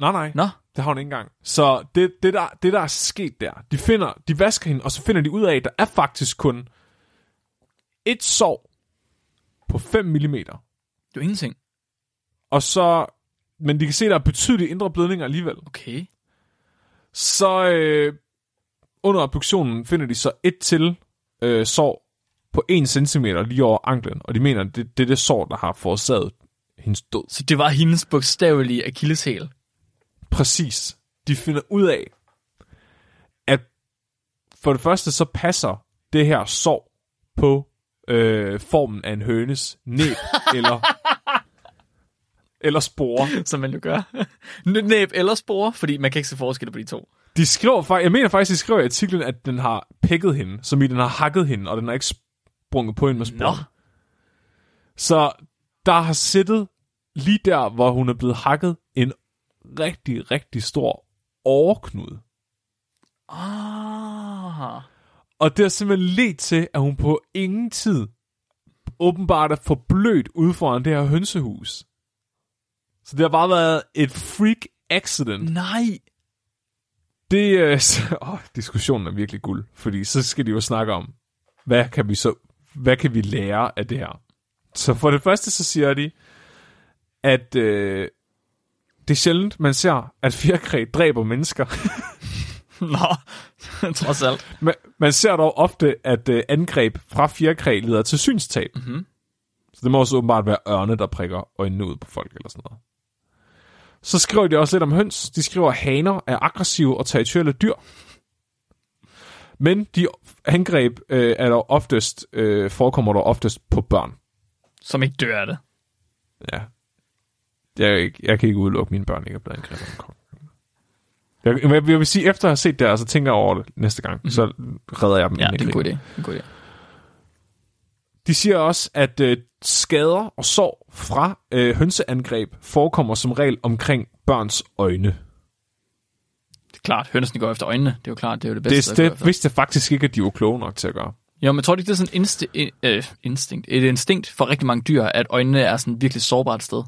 S1: Nej, nej.
S2: Nå,
S1: Det har hun ikke engang. Så det, det, der, det, der er sket der, de, finder, de vasker hende, og så finder de ud af, at der er faktisk kun et sår på 5 mm.
S2: det er jo ingenting.
S1: Og så, men de kan se, at der er betydelige indre blødninger alligevel.
S2: Okay.
S1: Så øh, under obduktionen finder de så et til øh, sår på 1 cm lige over anklen, og de mener, at det, det er det sår, der har forårsaget hendes død.
S2: Så det var hendes bogstavelige akilleshæl.
S1: Præcis. De finder ud af, at for det første så passer det her sår på øh, formen af en hønes næb <laughs> eller, eller spore. <laughs>
S2: Som man jo gør. Næb eller spore, fordi man kan ikke se forskel på de to.
S1: De skriver faktisk, jeg mener faktisk, de skriver i artiklen, at den har pækket hende, som i den har hakket hende, og den har ikke sprunget på hende med spore.
S2: Nå.
S1: Så der har siddet lige der, hvor hun er blevet hakket, en rigtig, rigtig stor overknude.
S2: Ah.
S1: Og det har simpelthen ledt til, at hun på ingen tid åbenbart er forblødt ude foran det her hønsehus. Så det har bare været et freak accident.
S2: Nej.
S1: Det, øh, <laughs> så, åh, diskussionen er virkelig guld, fordi så skal de jo snakke om, hvad kan vi så, hvad kan vi lære af det her? Så for det første, så siger de, at øh, det er sjældent, man ser, at fjerkræ dræber mennesker. <laughs>
S2: Nå, <laughs> trods alt.
S1: man, man ser dog ofte, at øh, angreb fra fjerkræ leder til synstab.
S2: Mhm.
S1: Så det må også åbenbart være ørne, der prikker øjnene ud på folk eller sådan noget. Så skriver de også lidt om høns. De skriver, at haner er aggressive og territoriale dyr. Men de angreb øh, er dog oftest, øh, forekommer dog oftest på børn.
S2: Som ikke dør af det.
S1: Ja. Jeg, jeg kan ikke udelukke, mine børn ikke er blevet angrebet af en. Jeg, jeg, jeg vil sige, efter at have set det, her, så tænker jeg over det næste gang. Mm. Så redder jeg dem.
S2: Ja, det er en god idé. En god idé.
S1: De siger også, at øh, skader og sår fra øh, hønseangreb forekommer som regel omkring børns øjne.
S2: Det er klart, hønsene går efter øjnene. Det er jo klart, det er jo det bedste.
S1: Det, det vidste jeg faktisk ikke, at de var kloge nok til at gøre.
S2: Jo, men tror du ikke, det er sådan en insti- øh, instinkt, et instinkt for rigtig mange dyr, at øjnene er sådan virkelig sårbart sted?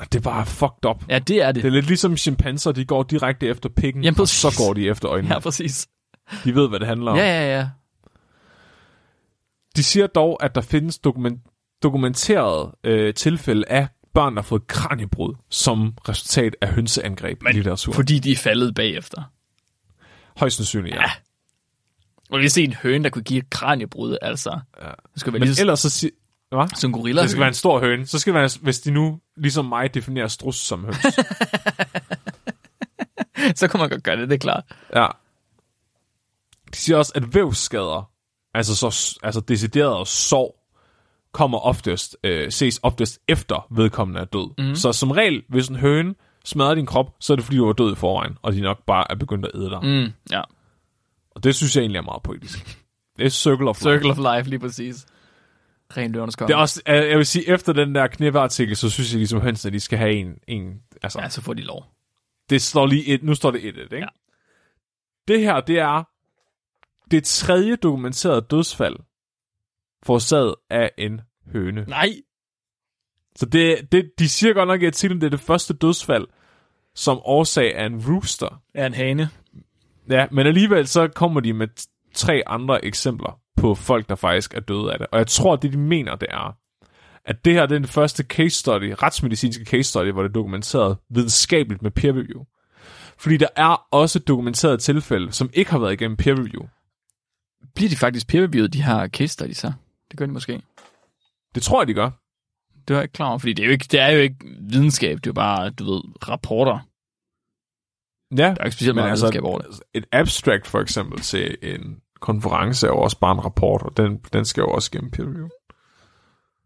S1: Det er bare fucked up.
S2: Ja, det er det.
S1: Det er lidt ligesom chimpanser, de går direkte efter pikken,
S2: Jamen,
S1: og så går de efter <laughs> øjnene.
S2: Ja, præcis.
S1: De ved, hvad det handler om.
S2: Ja, ja, ja.
S1: De siger dog, at der findes dokument, dokumenterede øh, tilfælde af børn, der har fået kraniebrud som resultat af hønseangreb i litteraturen.
S2: Fordi de er faldet bagefter.
S1: Højst sandsynligt, ja.
S2: Ja. Og vi set en høne, der kunne give et kraniebrud, altså. Ja. Det skal være
S1: Men
S2: lige så,
S1: ellers så. Hvad?
S2: som en gorilla.
S1: Det skal være en stor høne. Så skal det være, hvis de nu, ligesom mig, definerer strus som høns. <laughs>
S2: så kan man godt gøre det, det er klart.
S1: ja. De siger også, at vævsskader, altså, så, altså deciderede sår, kommer oftest, øh, ses oftest efter vedkommende er død. Mm. Så som regel, hvis en høne smadrer din krop, så er det fordi, du var død i forvejen, og de nok bare er begyndt at æde dig. Mm.
S2: Ja.
S1: Og det synes jeg egentlig er meget poetisk. Det er circle of life.
S2: Circle of life, lige præcis. Ren konge.
S1: Det er også, jeg jeg vil sige, efter den der knippeartikel, så synes jeg ligesom hønsene, at de skal have en, en altså,
S2: Ja, så får de lov.
S1: det står lige et, nu står det et, et ikke?
S2: Ja.
S1: Det her, det er det tredje dokumenterede dødsfald forårsaget af en høne.
S2: Nej!
S1: Så det, det, de siger godt nok i artiklen, det er det første dødsfald som årsag af en rooster.
S2: Er en hane.
S1: Ja, men alligevel så kommer de med tre andre eksempler på folk, der faktisk er døde af det. Og jeg tror, det de mener, det er, at det her det er den første case study, retsmedicinske case study, hvor det er dokumenteret videnskabeligt med peer review. Fordi der er også dokumenterede tilfælde, som ikke har været igennem peer review.
S2: Bliver de faktisk peer-reviewet, de her case studies her? Det gør de måske.
S1: Det tror jeg, de gør.
S2: Det var jeg ikke klar over, fordi det er, jo ikke, det er jo ikke videnskab, det er jo bare, du ved, rapporter.
S1: Ja,
S2: Der er ikke specielt meget
S1: altså,
S2: videnskab over det.
S1: et abstract for eksempel til en konference er jo også bare en rapport, og den, den skal jo også gennem peer review.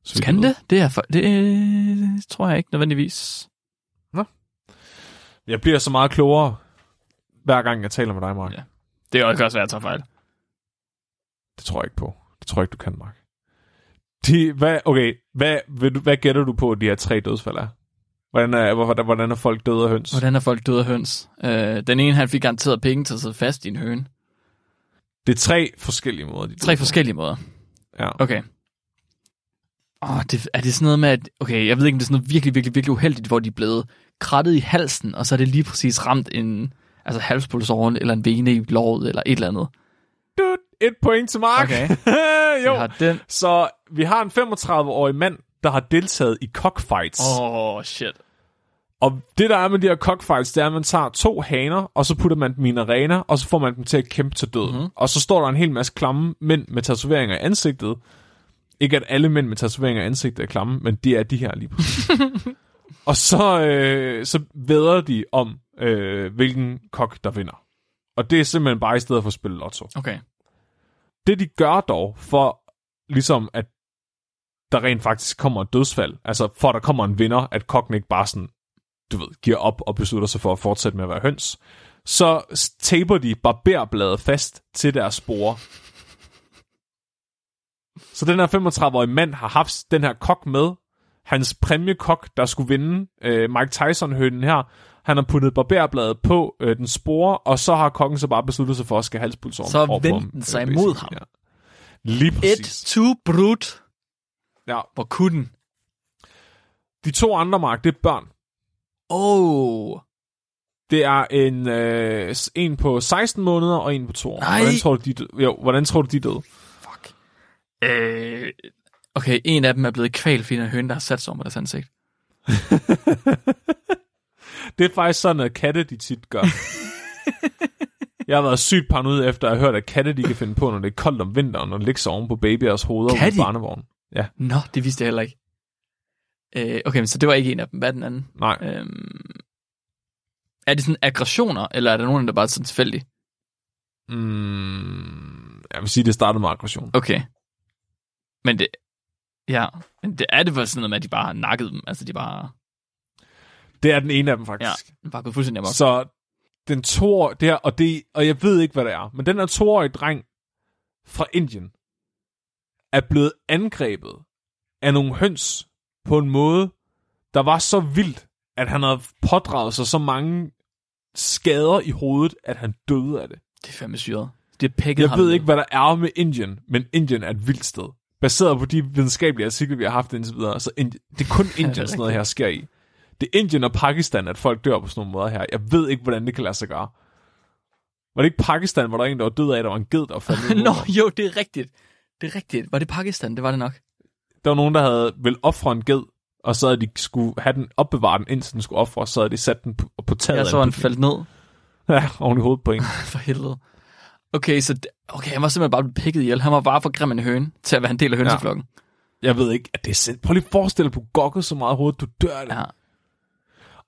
S1: Så
S2: Kan det? Det, er for, det øh, tror jeg ikke nødvendigvis.
S1: Jeg bliver så meget klogere, hver gang jeg taler med dig, Mark.
S2: Ja. Det er jo også være, at jeg tager fejl.
S1: Det tror jeg ikke på. Det tror jeg ikke, du kan, Mark. De, hvad, okay, hvad, vil du, hvad gætter du på, at de her tre dødsfald er? Hvordan er, hvordan, hvordan er folk døde af høns?
S2: Hvordan er folk døde af høns? Øh, den ene, han fik garanteret penge til at sidde fast i en høne.
S1: Det er tre forskellige måder, de døde
S2: Tre
S1: på.
S2: forskellige måder.
S1: Ja.
S2: Okay. Åh, det, er det sådan noget med, at... Okay, jeg ved ikke, om det er sådan noget virkelig, virkelig, virkelig uheldigt, hvor de er blevet krattet i halsen, og så er det lige præcis ramt en altså halspulsåren, eller en vene i låret, eller et eller andet.
S1: Dude, et point til Mark.
S2: Okay. <laughs>
S1: jo.
S2: Jeg har den.
S1: Så vi har en 35-årig mand, der har deltaget i cockfights.
S2: Åh, oh, shit.
S1: Og det, der er med de her cockfights, det er, at man tager to haner, og så putter man dem i en arena, og så får man dem til at kæmpe til død. Mm-hmm. Og så står der en hel masse klamme mænd med tatoveringer i ansigtet. Ikke at alle mænd med tatoveringer i ansigtet er klamme, men det er de her lige <laughs> og så, øh, så væder de om, øh, hvilken kok, der vinder. Og det er simpelthen bare i stedet for at spille lotto.
S2: Okay.
S1: Det de gør dog, for ligesom at der rent faktisk kommer et dødsfald, altså for at der kommer en vinder, at kokken ikke bare sådan, du ved, giver op og beslutter sig for at fortsætte med at være høns, så taper de barberbladet fast til deres spore. Så den her 35-årige mand har haft den her kok med, hans præmiekok, der skulle vinde øh, Mike Tyson-hønen her, han har puttet barberbladet på øh, den spore, og så har kokken så bare besluttet sig for at skal halspulsåren
S2: Så vendte den
S1: øh,
S2: sig
S1: basically.
S2: mod ham.
S1: Ja. Lige
S2: Et
S1: præcis.
S2: to brut.
S1: Ja.
S2: Hvor kunne den?
S1: De to andre, Mark, det er børn.
S2: Oh.
S1: Det er en, øh, en på 16 måneder og en på 2 år.
S2: Nej.
S1: Hvordan tror du, de døde? Jo, hvordan tror du, de døde?
S2: Fuck. Øh, okay, en af dem er blevet kvalt, fordi en høne, der har sat sig over deres ansigt. <laughs>
S1: Det er faktisk sådan, at katte de tit gør. <laughs> Jeg har været sygt paranoid efter at have hørt, at katte de kan finde på, når det er koldt om vinteren, og ligge sig oven på babyers hoveder i barnevognen. Ja,
S2: Nå, det vidste jeg heller ikke. Øh, okay, men så det var ikke en af dem. Hvad er den anden?
S1: nej.
S2: Øhm, er det sådan aggressioner, eller er der nogen, der bare er sådan tilfældig?
S1: Mm, jeg vil sige, det startede med aggression.
S2: Okay. Men det... Ja, men det er det vel sådan noget med, at de bare har nakket dem. Altså, de bare...
S1: Det er den ene af dem,
S2: Ja,
S1: faktisk.
S2: bare gået fuldstændig amok.
S1: Så den to det her, og, det, og jeg ved ikke, hvad det er, men den her toårige dreng fra Indien er blevet angrebet af nogle høns på en måde, der var så vildt, at han havde pådraget sig så mange skader i hovedet, at han døde af det.
S2: Det er fandme syret. Det er
S1: Jeg
S2: ham
S1: ved ikke, hvad der er med Indien, men Indien er et vildt sted. Baseret på de videnskabelige artikler, vi har haft indtil videre, så Indi- det er kun <laughs> Indien, sådan noget her sker i. Det er Indien og Pakistan, at folk dør på sådan nogle måder her. Jeg ved ikke, hvordan det kan lade sig gøre. Var det ikke Pakistan, hvor der var en, der var død af, at der var en ged, der faldt <laughs>
S2: Nå, jo, det er rigtigt. Det er rigtigt. Var det Pakistan? Det var det nok.
S1: Der var nogen, der havde vel ofre en ged, og så havde de skulle have den opbevare den, indtil den skulle ofre, så havde de sat den på, på taget af
S2: så
S1: en
S2: han
S1: bygning.
S2: faldt ned. <laughs>
S1: Ja, oven i hovedet på en. <laughs>
S2: For helvede. Okay, så okay, han var simpelthen bare blevet pikket ihjel. Han var bare for grim en høne til at være en del af hønseflokken.
S1: Jeg ved ikke, at det er sind- Prøv lige at forestille dig, du gokket så meget hovedet, du dør det.
S2: Ja.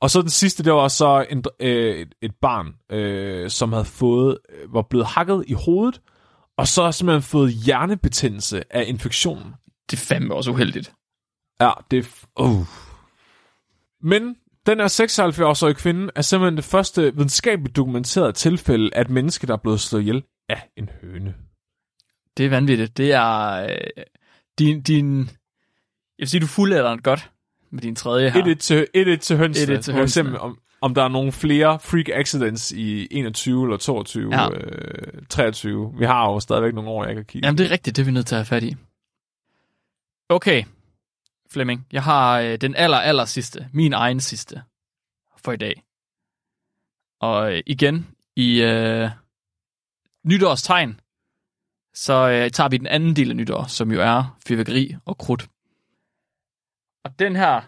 S1: Og så den sidste, det var så en, øh, et, et barn, øh, som havde fået, øh, var blevet hakket i hovedet, og så har simpelthen fået hjernebetændelse af infektionen.
S2: Det er fandme også uheldigt.
S1: Ja, det er... Uh. Men den her 76-årige kvinde er simpelthen det første videnskabeligt dokumenterede tilfælde af et menneske, der er blevet slået ihjel af en høne.
S2: Det er vanvittigt. Det er øh, din, din... Jeg vil sige, du fuldælder den godt med din tredje her.
S1: 1-1 til, 1-1 til hønsene.
S2: 1-1 til
S1: eksempel,
S2: hønsene.
S1: om, om der er nogle flere freak accidents i 21 eller 22,
S2: Ja.
S1: ja. øh, 23. Vi har jo stadigvæk nogle år, jeg kan kigge.
S2: Jamen, det er rigtigt. Det er vi nødt til at have fat i. Okay, Flemming. Jeg har øh, den aller, aller sidste. Min egen sidste for i dag. Og øh, igen, i øh, nytårstegn, så øh, tager vi den anden del af nytår, som jo er fyrværkeri og krudt. Og den her,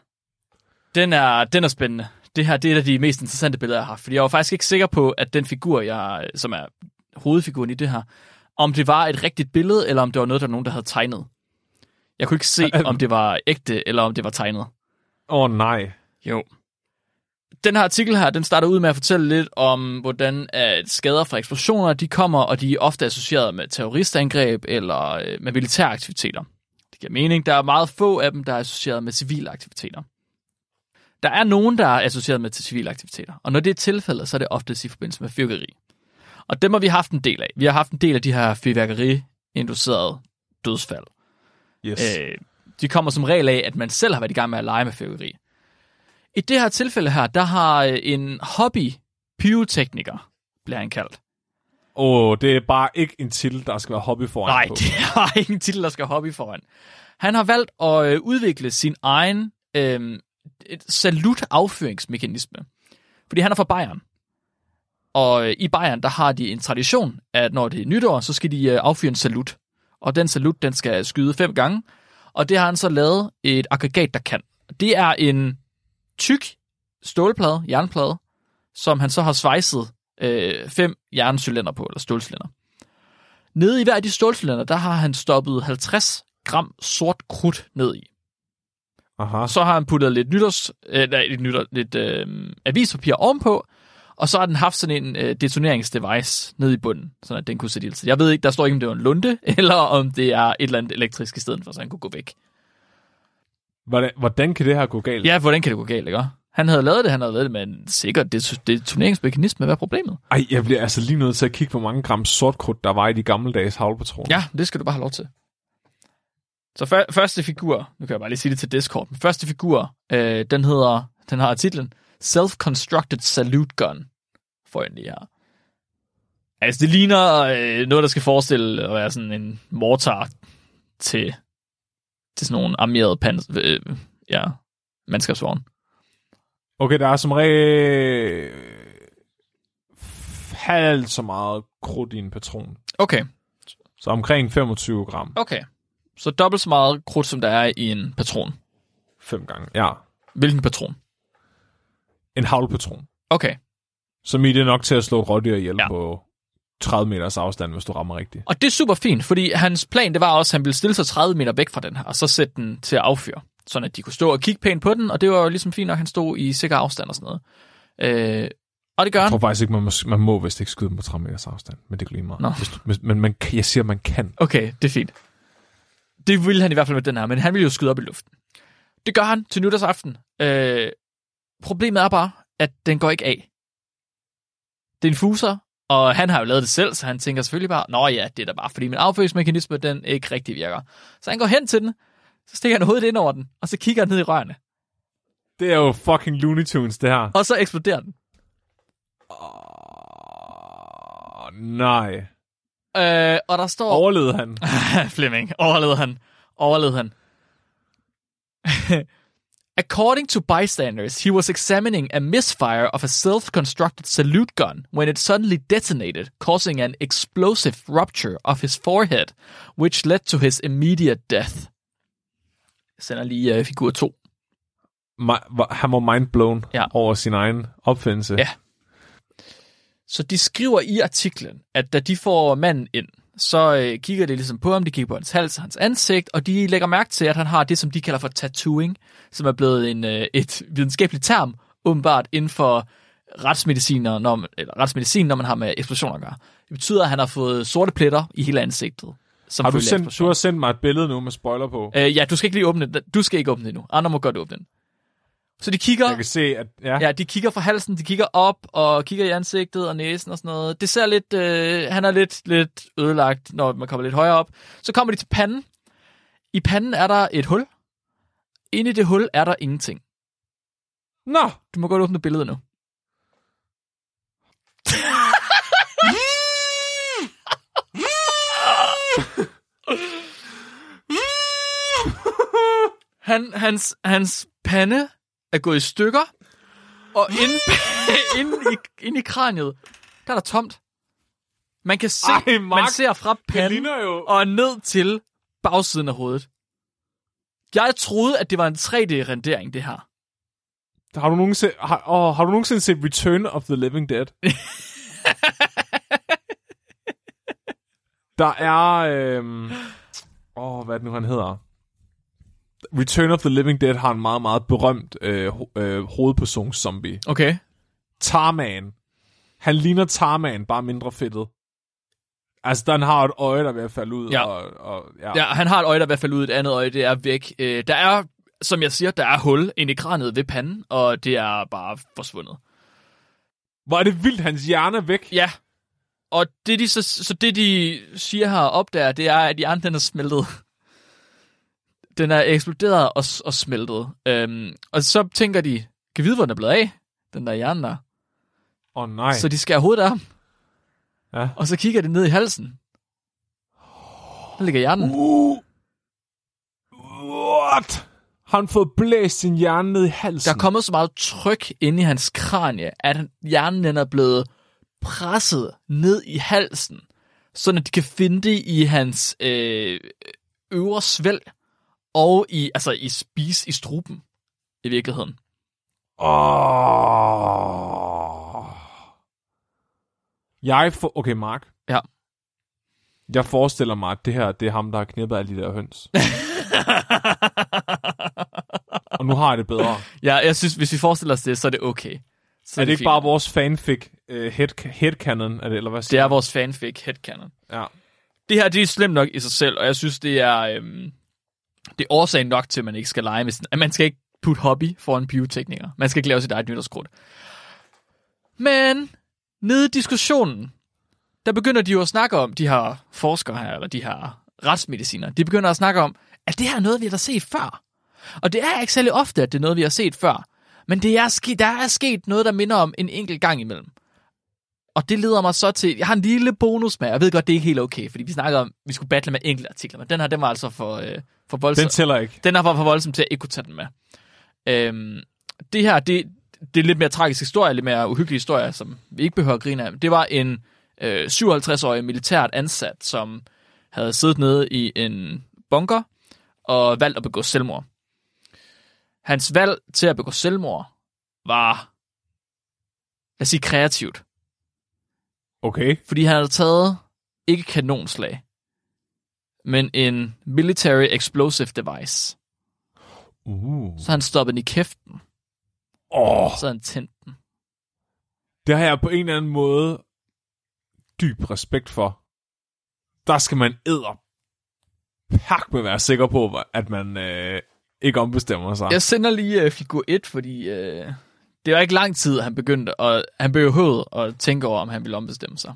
S2: den er, den er spændende. Det her det er et af de mest interessante billeder, jeg har haft. Fordi jeg var faktisk ikke sikker på, at den figur, jeg, som er hovedfiguren i det her, om det var et rigtigt billede, eller om det var noget, der var nogen, der havde tegnet. Jeg kunne ikke se, <laughs> om det var ægte, eller om det var tegnet.
S1: Åh oh, nej.
S2: Jo. Den her artikel her, den starter ud med at fortælle lidt om, hvordan at skader fra eksplosioner, de kommer, og de er ofte associeret med terroristangreb eller øh, med militære aktiviteter. Giver mening. Der er meget få af dem, der er associeret med civile aktiviteter. Der er nogen, der er associeret med til civile aktiviteter, og når det er tilfældet, så er det oftest i forbindelse med fyrværkeri. Og dem har vi haft en del af. Vi har haft en del af de her fyrværkeri-inducerede dødsfald.
S1: Yes.
S2: Øh, de kommer som regel af, at man selv har været i gang med at lege med fyrværkeri. I det her tilfælde her, der har en hobby pyrotekniker, bliver han kaldt.
S1: Åh, oh, det er bare ikke en til, der skal være hobby foran
S2: Nej,
S1: på. <laughs>
S2: det har ingen titel, der skal hobby foran. Han har valgt at øh, udvikle sin egen øh, salut-affyringsmekanisme. Fordi han er fra Bayern. Og øh, i Bayern, der har de en tradition, at når det er nytår, så skal de øh, affyre en salut. Og den salut, den skal skyde fem gange. Og det har han så lavet et aggregat, der kan. Det er en tyk stålplade, jernplade, som han så har svejset øh, fem jerncylinder på, eller stålcylinder. Nede i hver af de stålcylinder, der har han stoppet 50 gram sort krudt ned i.
S1: Aha.
S2: Så har han puttet lidt, nytårs, øh, nej, lidt, nytår, lidt øh, avispapir ovenpå, Og så har den haft sådan en øh, detoneringsdevice nede i bunden, så at den kunne sætte ild til. Jeg ved ikke, der står ikke, om det var en lunde, <laughs> eller om det er et eller andet elektrisk i stedet for, så han kunne gå væk.
S1: Hvordan, hvordan kan det her gå galt?
S2: Ja, hvordan kan det gå galt, ikke? Han havde lavet det, han havde lavet det med en sikker det, detoneringsmekanisme. Hvad er problemet?
S1: Ej, jeg bliver altså lige nødt til at kigge, hvor mange gram sortkrudt, der var i de gammeldages havlpatroner.
S2: Ja, det skal du bare have lov til. Så før, første figur, nu kan jeg bare lige sige det til Discord, men første figur, øh, den hedder, den har titlen Self-Constructed Salute Gun, jeg lige her. Altså, det ligner øh, noget, der skal forestille at være sådan en mortar til, til sådan nogle armerede pans, øh, ja, mandskabsvogn.
S1: Okay, der er som regel halvt så meget krudt i en patron.
S2: Okay,
S1: Så omkring 25 gram.
S2: okay. Så dobbelt så meget krudt, som der er i en patron.
S1: Fem gange. Ja.
S2: Hvilken patron?
S1: En havlpatron.
S2: Okay.
S1: Som i det er nok til at slå et rådyr ihjel
S2: Ja.
S1: ja. på 30 meters afstand, hvis du rammer rigtigt.
S2: Og det er super fint, fordi hans plan, det var også, at han ville stille sig 30 meter væk fra den her, og så sætte den til at affyre. Sådan at de kunne stå og kigge pænt på den, og det var jo ligesom fint nok, at han stod i sikker afstand og sådan noget. Øh, og det gør
S1: Jeg
S2: han.
S1: tror faktisk ikke, man må, man må vist ikke skyde dem på 30 meters afstand, men det går lige meget.
S2: Nå.
S1: Hvis du, men men man, jeg siger, man kan.
S2: Okay, det er fint. Det ville han i hvert fald med den her, men han ville jo skyde op i luften. Det gør han til nytårsaften. Øh, problemet er bare, at den går ikke af. Det er en fuser, og han har jo lavet det selv, så han tænker selvfølgelig bare, nå ja, det er da bare, fordi min affyringsmekanisme, den ikke rigtig virker. Så han går hen til den, så stikker han hovedet ind over den, og så kigger han ned i rørene,
S1: Det er jo fucking Looney Tunes, det her.
S2: og så eksploderer den.
S1: Oh, nej.
S2: Øh, og der står...
S1: Overlevede han? <laughs>
S2: Flemming, overlevede han. Overlevede han. <laughs> According to bystanders, he was examining a misfire of a self-constructed salute gun when it suddenly detonated, causing an explosive rupture of his forehead, which led to his immediate death. Jeg sender lige uh, figur 2.
S1: Ma- han var mindblown
S2: Ja.
S1: over sin egen opfindelse.
S2: Ja. Så de skriver i artiklen, at da de får manden ind, så øh, kigger de ligesom på ham, de kigger på hans hals og hans ansigt, og de lægger mærke til, at han har det, som de kalder for tattooing, som er blevet en, øh, et videnskabeligt term, åbenbart inden for retsmediciner, når man, eller retsmedicin, når man har med eksplosioner at gøre. Det betyder, at han har fået sorte pletter i hele ansigtet. Som
S1: Har du, sendt, du har sendt mig et billede nu med spoiler på.
S2: Øh, ja, du skal ikke lige åbne den. Du skal ikke åbne den endnu. Andre må godt åbne den. Så de kigger...
S1: Jeg kan se, at... Ja.
S2: Ja, de kigger fra halsen, de kigger op og kigger i ansigtet og næsen og sådan noget. Det ser lidt, øh, han er lidt, lidt ødelagt, når man kommer lidt højere op. Så kommer de til panden. I panden er der et hul. Inde i det hul er der ingenting.
S1: Nå!
S2: Du må godt åbne billedet nu. Han, hans, hans pande er gået i stykker, og inde, <laughs> inde, i, inde i kraniet, der er der tomt. Man kan se,
S1: Ej, Mark,
S2: man ser fra panden
S1: jo...
S2: og ned til bagsiden af hovedet. Jeg troede, at det var en 3D-rendering, det her.
S1: Har du nogensinde, har, åh, har du nogensinde set Return of the Living Dead? <laughs> der er... Øhm, åh, hvad er det nu, han hedder? Return of the Living Dead har en meget, meget berømt øh, ho- øh, hovedpersons-zombie.
S2: Okay.
S1: Tarman. Han ligner Tarman, bare mindre fedtet. Altså, den har et øje, der er ved at falde ud.
S2: Ja.
S1: Og, og, ja.
S2: Ja, han har et øje, der er ved at falde ud, et andet øje, det er væk. Øh, der er, som jeg siger, der er hul ind i kraniet ved panden, og det er bare forsvundet.
S1: Hvor er det vildt, hans hjerne er væk.
S2: Ja, og det de, så, så det de siger her op der, det er, at hjernen den er smeltet. Den er eksploderet og, og smeltet. Øhm, og så tænker de, kan vide, hvor den er blevet af, den der hjerne der.
S1: Åh oh, nej.
S2: Så de skærer hovedet af ham,
S1: Ja.
S2: og så kigger de ned i halsen. Der ligger hjernen.
S1: Uh. What? Har han fået blæst sin hjerne ned i halsen?
S2: Der er kommet så meget tryk inde i hans kranie, at hjernen den er blevet presset ned i halsen, så at de kan finde det i hans øh, øvre svælg og i, altså i spis i struben i virkeligheden.
S1: Åh. Jeg får... Okay, Mark.
S2: Ja.
S1: Jeg forestiller mig, at det her, det er ham, der har knippet alle de der høns. <laughs> Og nu har jeg det bedre.
S2: Ja, jeg synes, hvis vi forestiller os det, så er det okay. Så
S1: er det ikke
S2: fint.
S1: bare vores fanfic uh, head, headcanon, er det, eller hvad
S2: Det
S1: siger
S2: er
S1: du?
S2: vores fanfic headcanon.
S1: Ja.
S2: Det her, det er slemt nok i sig selv, og jeg synes, det er, øhm, det er årsagen nok til, at man ikke skal lege med sådan, man skal ikke putte hobby for en biotekniker. Man skal ikke lave sit eget nytårskrudt. Men, nede i diskussionen, der begynder de jo at snakke om, de her forskere her, eller de her retsmediciner, de begynder at snakke om, at det her er noget, vi har set før. Og det er ikke særlig ofte, at det er noget, vi har set før. Men det er ske, der er sket noget, der minder om en enkelt gang imellem. Og det leder mig så til, jeg har en lille bonus med, jeg ved godt, det er ikke helt okay, fordi vi snakker om, vi skulle battle med enkelte artikler, men den her, den var altså for, øh, for voldsom.
S1: Den tæller ikke.
S2: Den er for, for voldsom til at ikke kunne tage den med. Øhm, det her, det, det er lidt mere tragisk historie, lidt mere uhyggelig historie, som vi ikke behøver at grine af. Det var en øh, 57-årig militært ansat, som havde siddet nede i en bunker og valgt at begå selvmord. Hans valg til at begå selvmord var, lad os sige, kreativt.
S1: Okay.
S2: Fordi han havde taget, ikke kanonslag, men en military explosive device.
S1: Uh.
S2: Så han stoppede den i kæften,
S1: Åh,
S2: så han tændte den.
S1: det har jeg på en eller anden måde dyb respekt for. Der skal man æder pak med være sikker på, at man øh, ikke ombestemmer sig.
S2: Jeg sender lige uh, figur 1, fordi uh, det var ikke lang tid, han begyndte, og han behøvede at tænke over, om han ville ombestemme sig.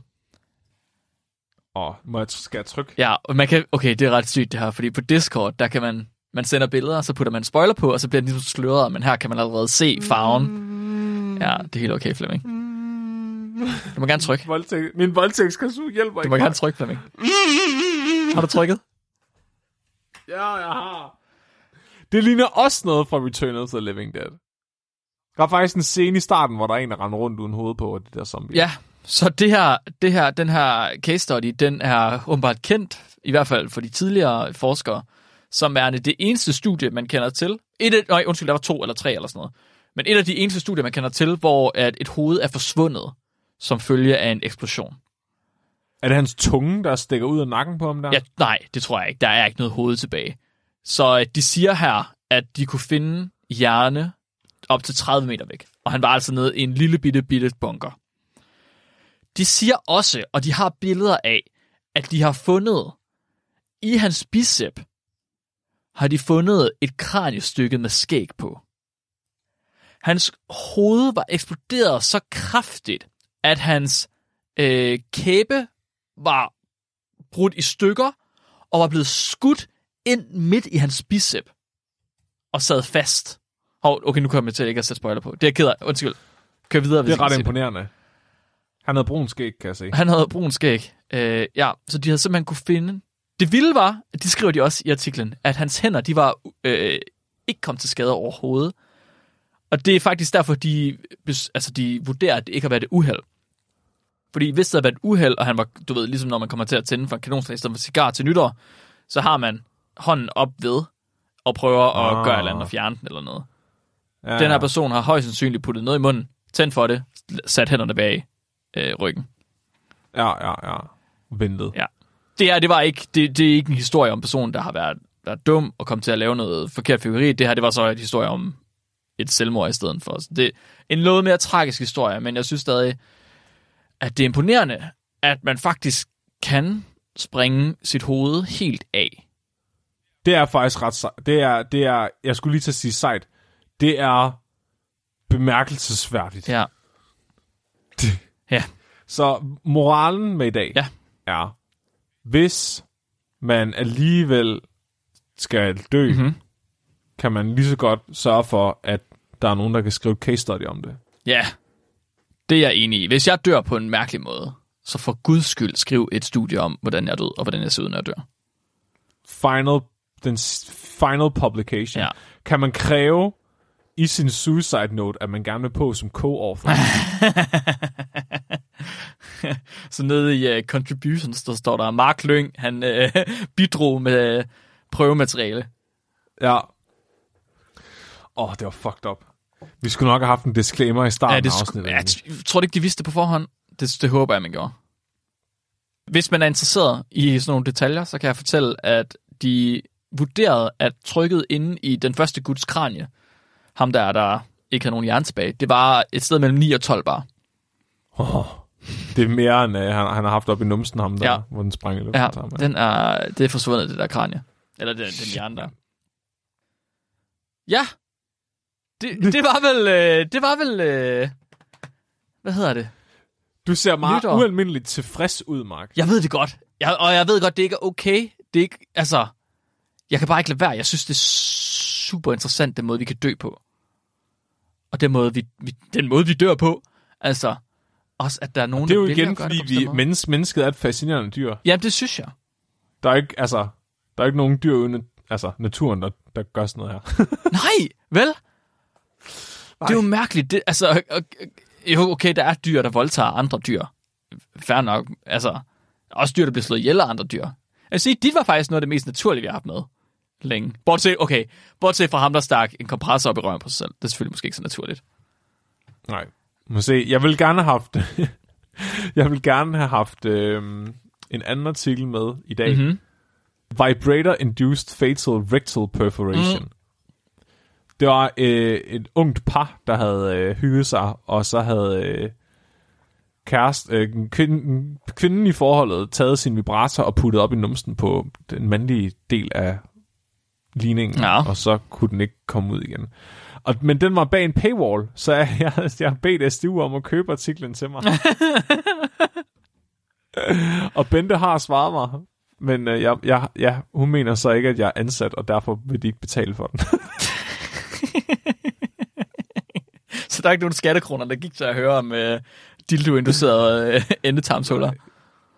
S1: Åh, må jeg, skal jeg trykke?
S2: Ja, og man kan, okay, det er ret sygt det her, fordi på Discord, der kan man, man sender billeder, så putter man spoiler på, og så bliver den ligesom sløret, men her kan man allerede se farven. Ja, det er helt okay, Flemming. Du må gerne trykke.
S1: Voldtægt. Min voldtægtskasu hjælper
S2: Du
S1: ikke.
S2: må gerne trykke, Flemming. Har du trykket?
S1: Ja, jeg har. Det ligner også noget fra Return of the Living Dead. Der er faktisk en scene i starten, hvor der er en, der render rundt uden hoved på, og de der zombier.
S2: Ja, så det her, det her, den her case study, den er åbenbart kendt, i hvert fald for de tidligere forskere, som er det eneste studie, man kender til. Et af, nej, undskyld, der var to eller tre eller sådan noget. Men et af de eneste studier, man kender til, hvor at et hoved er forsvundet som følge af en eksplosion.
S1: Er det hans tunge, der stikker ud af nakken på ham der?
S2: Ja, nej, det tror jeg ikke. Der er ikke noget hoved tilbage. Så øh, de siger her, at de kunne finde hjerne op til 30 meter væk. Og han var altså nede i en lille bitte, bitte bunker. De siger også, og de har billeder af, at de har fundet i hans bicep, har de fundet et kraniestykke med skæg på. Hans hoved var eksploderet så kraftigt, at hans øh, kæbe var brudt i stykker, og var blevet skudt ind midt i hans bicep, og sad fast. Hov, okay, nu kommer jeg til ikke at sætte spoiler på. Det er jeg ked af. Undskyld. Kør videre, hvis
S1: det er
S2: I
S1: ret imponerende. Han havde brun skæg, kan jeg se.
S2: Han havde brun skæg. Øh, ja, så de havde simpelthen kunne finde... Det vilde var, det skriver de også i artiklen, at hans hænder, de var øh, ikke kom til skade overhovedet. Og det er faktisk derfor, de, altså, de vurderer, at det ikke har været et uheld. Fordi hvis det havde været et uheld, og han var, du ved, ligesom når man kommer til at tænde for en kanonslag, for cigar til nytår, så har man hånden op ved, og prøver at
S1: Ah.
S2: gøre et eller andet og fjerne den eller noget.
S1: Ja,
S2: Den her person har højst sandsynligt puttet noget i munden, tændt for det, sat hænderne bag øh, ryggen.
S1: Ja, ja, ja. Ventet.
S2: Ja. Det er, det var ikke, det, det er ikke en historie om personen, der har været, været dum og kom til at lave noget forkert figuri. Det her, det var så en historie om et selvmord i stedet for. Så det er en noget mere tragisk historie, men jeg synes stadig, at det er imponerende, at man faktisk kan springe sit hoved helt af.
S1: Det er faktisk ret sejt. Det er, det er, jeg skulle lige til at sige sejt. Det er bemærkelsesværdigt.
S2: Ja. <laughs> Ja.
S1: Så moralen med i dag
S2: Ja.
S1: er, hvis man alligevel skal dø,
S2: Mhm.
S1: mm-hmm. kan man lige så godt sørge for, at der er nogen, der kan skrive case study om det.
S2: Ja, det er jeg enig i. Hvis jeg dør på en mærkelig måde, så for guds skyld skriv et studie om, hvordan jeg død, og hvordan jeg ser ud, når jeg dør.
S1: Final, den final publication.
S2: Ja.
S1: Kan man kræve i sin suicide note, at man gerne vil på som co-author? <laughs>
S2: Så nede i uh, contributions, der står der, Mark Lyng, han uh, <laughs> bidrog med uh, prøvemateriale.
S1: ja. Åh, oh, det var fucked up. Vi skulle nok have haft en disclaimer i starten
S2: Ja, det
S1: af afsnittet.
S2: ja, jeg tror du ikke, de vidste det på forhånd? Det, det håber jeg, man gjorde. Hvis man er interesseret i sådan nogle detaljer, så kan jeg fortælle, at de vurderede, at trykket inde i den første guds kranie, ham der, der ikke havde nogen hjerne tilbage. Det var et sted mellem 9 og 12 bare.
S1: Oh, det er mere, end uh, han, han har haft op i numsen, ham der,
S2: Ja.
S1: hvor den sprang i luften.
S2: Ja,
S1: til ham,
S2: den er, det er forsvundet, det der kranie. Eller den, den hjerne der. Ja. Det, det var vel... Øh, det var vel... Øh, hvad hedder det?
S1: Du ser meget
S2: Nytår.
S1: ualmindeligt tilfreds ud, Mark.
S2: Jeg ved det godt. Jeg, og jeg ved godt, det ikke er okay. Det er ikke... Altså... Jeg kan bare ikke lade være. Jeg synes, det er super interessant, den måde, vi kan dø på. Og den måde, vi, vi, den måde, vi dør på. Altså... Også, at der er nogen,
S1: Det er jo
S2: der
S1: igen,
S2: det
S1: fordi vi, menneske, mennesket er et fascinerende dyr.
S2: Jamen, det synes jeg.
S1: Der er ikke, altså, der er ikke nogen dyr uden altså, naturen, der, der gør sådan noget her. <laughs>
S2: Nej, vel? Det er jo mærkeligt. Det, altså, og- og- jo, okay, der er dyr, der voldtager andre dyr. Fair nok. Altså, også dyr, der bliver slået ihjel af andre dyr. Jeg vil sige, dit var faktisk noget af det mest naturlige, vi har haft med længe. Bortset, okay, bortset fra ham, der stak en kompressor op i røven på sig selv. Det er selvfølgelig måske ikke så naturligt.
S1: Nej. Må se, jeg vil gerne have haft, <laughs> jeg vil gerne have haft øhm, en anden artikel med i dag.
S2: Mm-hmm.
S1: Vibrator-induced fatal rectal perforation. Mm. Det var øh, et ungt par, der havde øh, hygget sig, og så havde øh, kæreste, øh, kvinden, kvinden i forholdet taget sin vibrator og puttet op i numsen på den mandlige del af ligningen,
S2: Ja.
S1: og så kunne den ikke komme ud igen. Og, men den var bag en paywall, så jeg, <laughs> jeg, jeg har bedt SDU om at købe artiklen til mig. <laughs> og Bente har svaret mig, men øh, jeg, jeg, ja, hun mener så ikke, at jeg er ansat, og derfor vil de ikke betale for den. <laughs>
S2: Så der er ikke nogen skattekroner, der gik til at høre om uh, dildo-inducerede uh, endetarmshuller.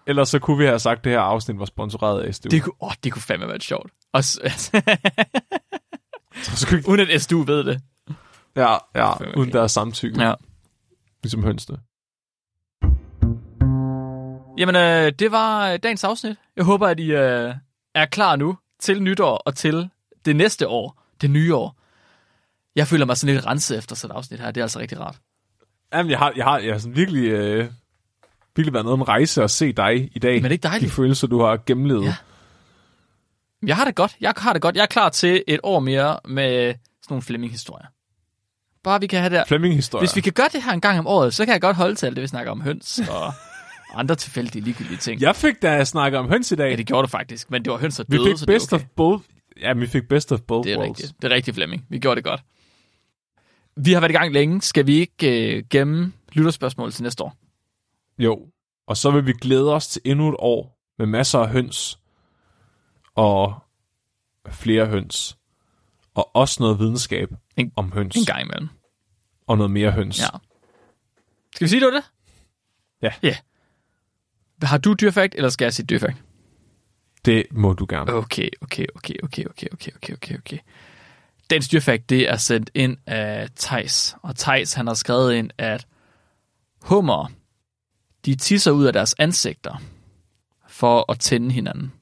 S1: Ellers så kunne vi have sagt, at det her afsnit var sponsoreret af SDU.
S2: Det kunne, åh, det kunne fandme være sjovt. Og, s- <laughs>
S1: ikke-
S2: uden at SDU ved det.
S1: ja, ja,
S2: Fandme
S1: uden deres samtykke,
S2: Ja.
S1: ligesom hønsene.
S2: Jamen, øh, det var øh, dagens afsnit. Jeg håber, at I øh, er klar nu til nytår og til det næste år, det nye år. Jeg føler mig sådan lidt renset efter sådan et afsnit her. Det er altså rigtig rart.
S1: Jamen, jeg har, jeg har, jeg har sådan virkelig, øh, virkelig været noget om rejse og se dig i dag.
S2: Men er det ikke
S1: De
S2: dejligt?
S1: følelser, du har gennemlevet.
S2: Ja. Jeg har det godt. Jeg har det godt. Jeg er klar til et år mere med sådan nogle Flemming-historier. Bare vi kan have det.
S1: Flemming-historier.
S2: Hvis vi kan gøre det her en gang om året, så kan jeg godt holde til alt det, vi snakker om høns og <laughs> andre tilfældige ligegyldige ting.
S1: Jeg fik da snakket om høns i dag.
S2: Ja, det gjorde du faktisk, men det var høns, der
S1: vi
S2: døde,
S1: fik
S2: så det er
S1: best
S2: okay.
S1: of both. Ja, vi fik best of both
S2: Det er
S1: worlds.
S2: rigtigt. Det er rigtigt, Flemming. Vi gjorde det godt. Vi har været i gang længe. Skal vi ikke øh, gemme lytterspørgsmål til næste år?
S1: Jo. Og så vil vi glæde os til endnu et år med masser af høns. Og flere høns. Og også noget videnskab
S2: En-
S1: om høns.
S2: En gang imellem.
S1: Og noget mere høns.
S2: Ja. Skal vi sige, det var det?
S1: Ja.
S2: Ja. Har du dyrfakt, eller skal jeg sige dyrfakt?
S1: Det må du gerne.
S2: Okay, okay, okay, okay, okay, okay, okay, okay, okay. Den dyrfakt, det er sendt ind af Tejs. Og Tejs, han har skrevet ind, at hummer, de tisser ud af deres ansigter for at tænde hinanden.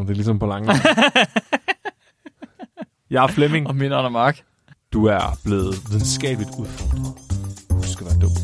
S1: Det er ligesom på lange. <laughs> jeg er Flemming.
S2: Og min Anna Mark.
S1: Du er blevet videnskabeligt udfordret.